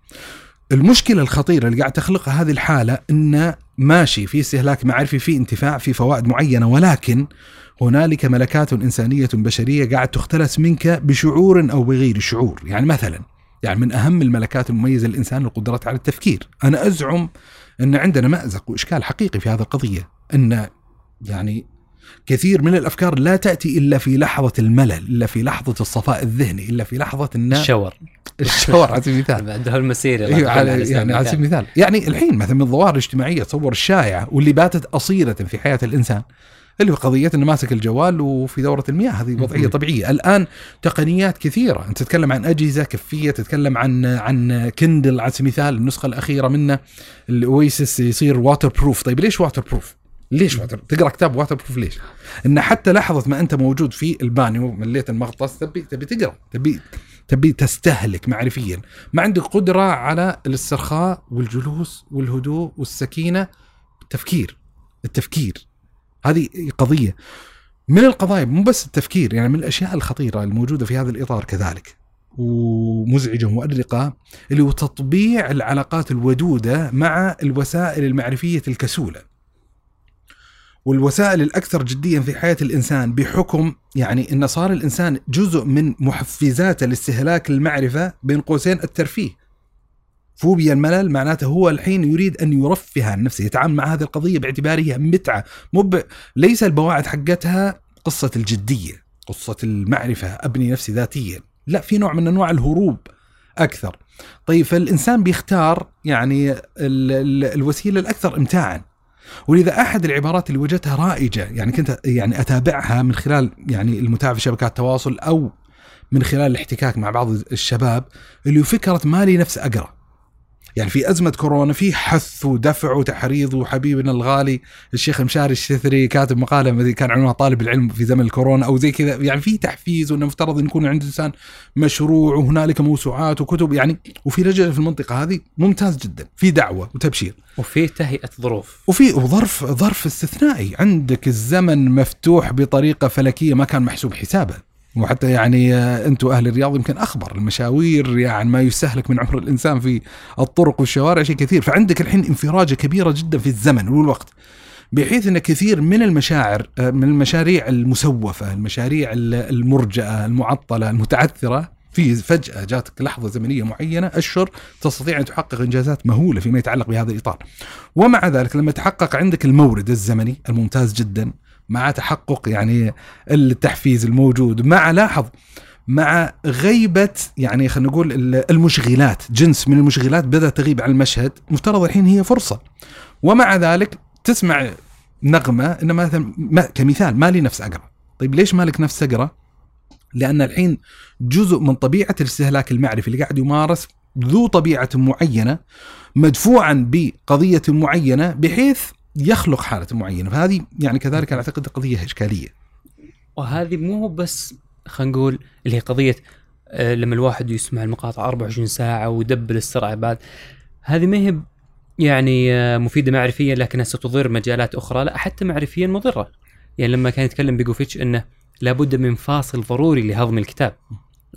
المشكلة الخطيرة اللي قاعد تخلقها هذه الحالة إن ماشي في استهلاك معرفي في انتفاع في فوائد معينة ولكن هنالك ملكات إنسانية بشرية قاعد تختلس منك بشعور أو بغير شعور. يعني مثلا يعني من أهم الملكات المميزة للإنسان القدره على التفكير. أنا أزعم إن عندنا مأزق وإشكال حقيقي في هذه القضية إن يعني كثير من الأفكار لا تأتي إلا في لحظة الملل إلا في لحظة الصفاء الذهني إلا في لحظة إن الشاور. الشاور على سبيل المثال. بعد هالمسيره أيوه على يعني على سبيل المثال. يعني الحين مثلا من الظواهر الاجتماعية تصور الشائعه واللي باتت أصيلة في حياة الإنسان اللي هو قضية إنه ماسك الجوال وفي دورة المياه هذه وضعية طبيعية. الآن تقنيات كثيرة أنت تتكلم عن أجهزة كفية تتكلم عن عن Kindle على سبيل المثال النسخة الأخيرة منه ال Oasis يصير waterproof طيب ليش واتر بروف ليش water تقرأ كتاب waterproof ليش؟ إن حتى لحظة ما أنت موجود في البانيو مليت المغطس تبي تبي تقرأ تبي تبي تستهلك معرفيا. ما عندك قدرة على الاسترخاء والجلوس والهدوء والسكينة. التفكير التفكير. هذه قضية من القضايا مو بس التفكير يعني من الأشياء الخطيرة الموجودة في هذا الإطار كذلك ومزعجة ومؤرقة اللي هو تطبيع العلاقات الودودة مع الوسائل المعرفية الكسولة. والوسائل الأكثر جديا في حياة الإنسان بحكم يعني إن صار الإنسان جزء من محفزات الاستهلاك المعرفة بين قوسين الترفيه. فوبيا الملل معناته هو الحين يريد أن يرفه عن نفسه يتعامل مع هذه القضية باعتبارها متعة مو ب... ليس البواعث حقتها قصة الجدية قصة المعرفة أبني نفسي ذاتيا لا في نوع من أنواع الهروب أكثر. طيب فالإنسان بيختار يعني ال... ال... الوسيلة الأكثر امتاعا ولذا أحد العبارات اللي وجدتها رائجة يعني كنت يعني أتابعها من خلال يعني المتابعة في شبكات التواصل أو من خلال الاحتكاك مع بعض الشباب اللي فكره ما لي نفس أقرأ. يعني في أزمة كورونا في حث ودفع وتحريض وحبيبنا الغالي الشيخ مشاري الشثري كاتب مقالة كان عنوانها طالب العلم في زمن الكورونا أو زي كذا. يعني في تحفيز وأنه مفترض أن يكون عند الإنسان مشروع وهنالك موسوعات وكتب. يعني وفي رجل في المنطقة هذه ممتاز جدا في دعوة وتبشير. وفي تهيئة ظروف. وفي وظرف ظرف استثنائي. عندك الزمن مفتوح بطريقة فلكية ما كان محسوب حسابه وحتى يعني أنتم أهل الرياض يمكن أخبر المشاوير يعني ما يستهلك من عمر الإنسان في الطرق والشوارع شيء كثير فعندك الحين انفراجة كبيرة جدا في الزمن والوقت بحيث إن كثير من المشاعر آه، من المشاريع المسوفة، المشاريع ال- المرجئة، المعطلة، المتعثرة في فجأة جاتك لحظة زمنية معينة أشهر تستطيع أن تحقق إنجازات مهولة فيما يتعلق بهذا الإطار. ومع ذلك لما تحقق عندك المورد الزمني الممتاز جدا مع تحقق يعني التحفيز الموجود مع لاحظ مع غيبة يعني خلينا نقول ال- المشغلات جنس من المشغلات بدأت تغيب عن المشهد مفترض الحين هي فرصة. ومع ذلك تسمع نغمة إن مثلا كمثال ما لي نفس أقرأ. طيب ليش مالك نفس أقرأ؟ لأن الحين جزء من طبيعة الاستهلاك المعرفي اللي قاعد يمارس ذو طبيعة معينة مدفوعا بقضية معينة بحيث يخلق حالة معينة فهذه يعني كذلك أنا أعتقد قضية إشكالية. وهذه مو بس خلينا نقول اللي هي قضية آه، لما الواحد يسمع المقاطع 24 ساعة ويدبل السرعة بعد هذه ما هي يعني آه، مفيدة معرفيا لكنها ستضر مجالات أخرى لا حتى معرفيا مضرة. يعني لما كان يتكلم بيجوفيتش إنه لابد من فاصل ضروري لهضم الكتاب.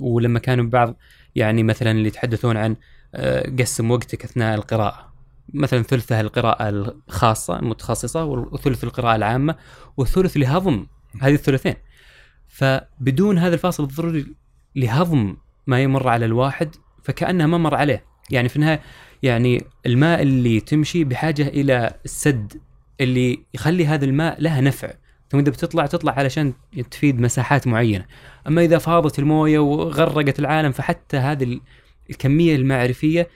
ولما كانوا بعض يعني مثلا اللي يتحدثون عن آه، قسم وقتك أثناء القراءة. مثلا ثلثها القراءة الخاصة المتخصصة وثلث القراءة العامة وثلث لهضم. هذه الثلثين. فبدون هذا الفاصل الضروري لهضم ما يمر على الواحد فكأنها ما مر عليه. يعني في النهاية يعني الماء اللي تمشي بحاجة إلى السد اللي يخلي هذا الماء لها نفع. ثم إذا بتطلع تطلع علشان تفيد مساحات معينة. أما إذا فاضت الموية وغرقت العالم فحتى هذه ال- الكمية المعرفية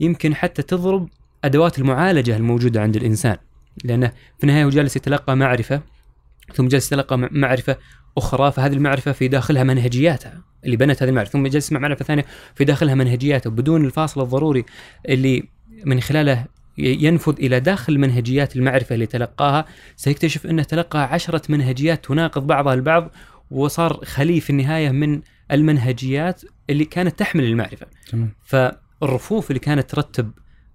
يمكن حتى تضرب أدوات المعالجة الموجودة عند الإنسان لأنه في النهاية هو جالس يتلقى معرفة ثم جالس يتلقى معرفة أخرى فهذه المعرفة في داخلها منهجياتها اللي بنت هذه المعرفة ثم جالس يسمع معرفة ثانية في داخلها منهجياته بدون الفاصل الضروري اللي من خلاله ينفذ إلى داخل منهجيات المعرفة اللي تلقاها سيكتشف أنه تلقى عشرة منهجيات تناقض بعضها البعض وصار خلي في النهاية من المنهجيات اللي كانت تحمل المعرفة. تمام. فالرفوف اللي كانت ترتب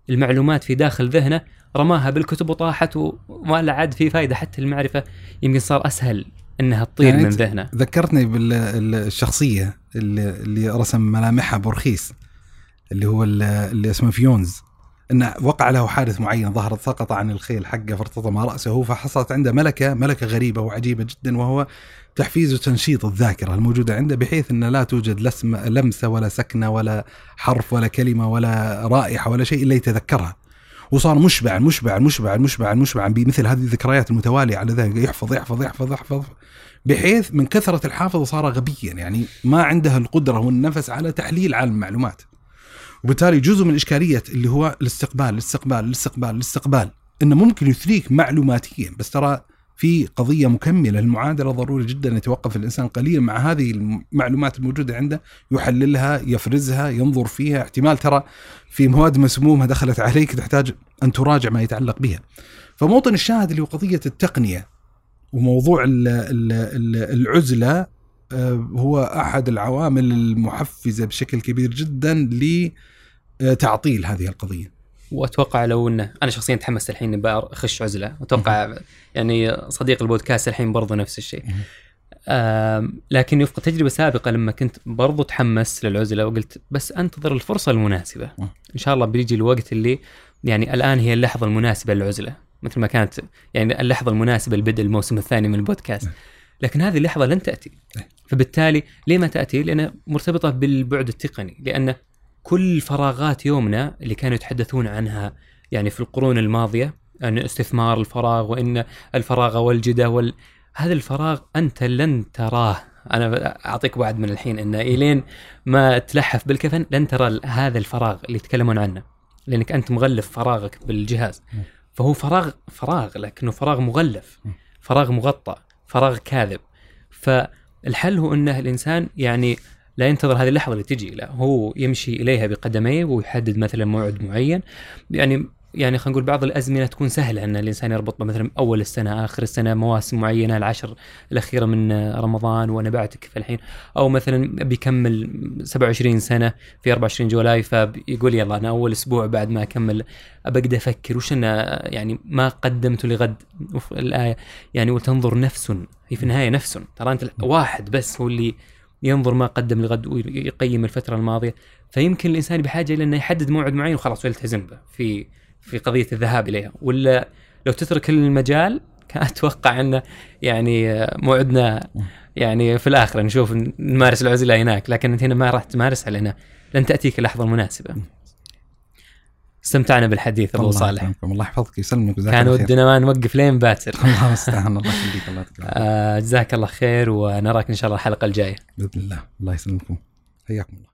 المعلومات في داخل ذهنه رماها بالكتب وطاحت وما لا عاد في فائده حتى المعرفة يمكن صار أسهل إنها تطير يعني من ذهنه. ذكرتني بالشخصيه اللي, اللي رسم ملامحها بورخيس اللي هو ال- اللي اسمه فونيس. إنه وقع له حادث معين ظهرت سقط عن الخيل حقه فارتطم رأسه فحصلت عنده ملكة ملكة غريبة وعجيبة جدا وهو تحفيز وتنشيط الذاكرة الموجودة عنده بحيث إن لا توجد لمسة ولا سكنة ولا حرف ولا كلمة ولا رائحة ولا شيء إلا يتذكرها. وصار مشبعا مشبعا مشبعا مشبعا مشبعا بمثل هذه الذكريات المتوالية على ذلك يحفظ يحفظ يحفظ يحفظ بحيث من كثرة الحافظ صار غبيا يعني ما عنده القدرة والنفس على تحليل عالم المعلومات. وبالتالي جزء من الإشكالية اللي هو الاستقبال الاستقبال الاستقبال الاستقبال إنه ممكن يثريك معلوماتيا. بس ترى في قضية مكملة للمعادله ضروري جدا يتوقف الإنسان قليلا مع هذه المعلومات الموجودة عنده يحللها يفرزها ينظر فيها احتمال ترى في مواد مسمومة دخلت عليك تحتاج أن تراجع ما يتعلق بها فموطن الشاهد اللي هو قضية التقنية وموضوع ال- ال- ال- العزلة آه، هو أحد العوامل المحفزة بشكل كبير جدا لتعطيل هذه القضية. وأتوقع لو إنه أنا شخصيا تحمست الحين بخش عزلة. أتوقع يعني صديق البودكاست الحين برضو نفس الشيء. لكن وفق تجربة سابقة لما كنت برضو تحمست للعزلة وقلت بس أنتظر الفرصة المناسبة. إن شاء الله بيجي الوقت اللي يعني الآن هي اللحظة المناسبة للعزلة. مثل ما كانت يعني اللحظة المناسبة لبدء الموسم الثاني من البودكاست. لكن هذه اللحظة لن تأتي. نعم. فبالتالي ليه ما تأتي؟ لأنها مرتبطة بالبعد التقني. لأن كل فراغات يومنا اللي كانوا يتحدثون عنها يعني في القرون الماضية ان استثمار الفراغ وإن الفراغ والجدة وال... هذا الفراغ أنت لن تراه أنا أعطيك وعد من الحين انه الين ما تلحف بالكفن لن ترى هذا الفراغ اللي يتكلمون عنه لأنك أنت مغلف فراغك بالجهاز. فهو فراغ فراغ لكنه فراغ مغلف. فراغ مغطى فراغ كاذب فالحل هو إنه الإنسان يعني لا ينتظر هذه اللحظة اللي تجي لا هو يمشي إليها بقدميه ويحدد مثلا موعد معين. يعني يعني خلينا نقول بعض الأزمنة تكون سهلة أن الإنسان يربط مثلا أول السنة آخر السنة مواسم معينة العشر الأخيرة من رمضان وأنا بعتكف الحين. أو مثلا بيكمل 27 سنة في 24 جولاي فيقول يلا أنا أول أسبوع بعد ما أكمل ابقى أفكر وش أنا يعني ما قدمت لغد. الآية يعني وتنظر نفس. هي في النهاية نفس ترى أنت واحد بس هو اللي ينظر ما قدم لغد ويقيم الفترة الماضية. فيمكن الإنسان بحاجة إلى انه يحدد موعد معين وخلاص ويلتزم به في في قضية الذهاب إليها. ولا لو تترك المجال كان أتوقع انه يعني موعدنا يعني في الآخرة نشوف نمارس العزلة هناك لكن أنت هنا ما راح تمارسها لأن لن تأتيك اللحظة المناسبة. استمتعنا بالحديث أبو صالح. يكرمكم الله يحفظك وجزاك كان. ودنا ما نوقف لين باكر. الله المستعان الله يخليك الله يعطيك. آه، جزاك الله خير ونراك إن شاء الله الحلقة الجاية. بإذن الله. الله يسلمكم. حياكم الله.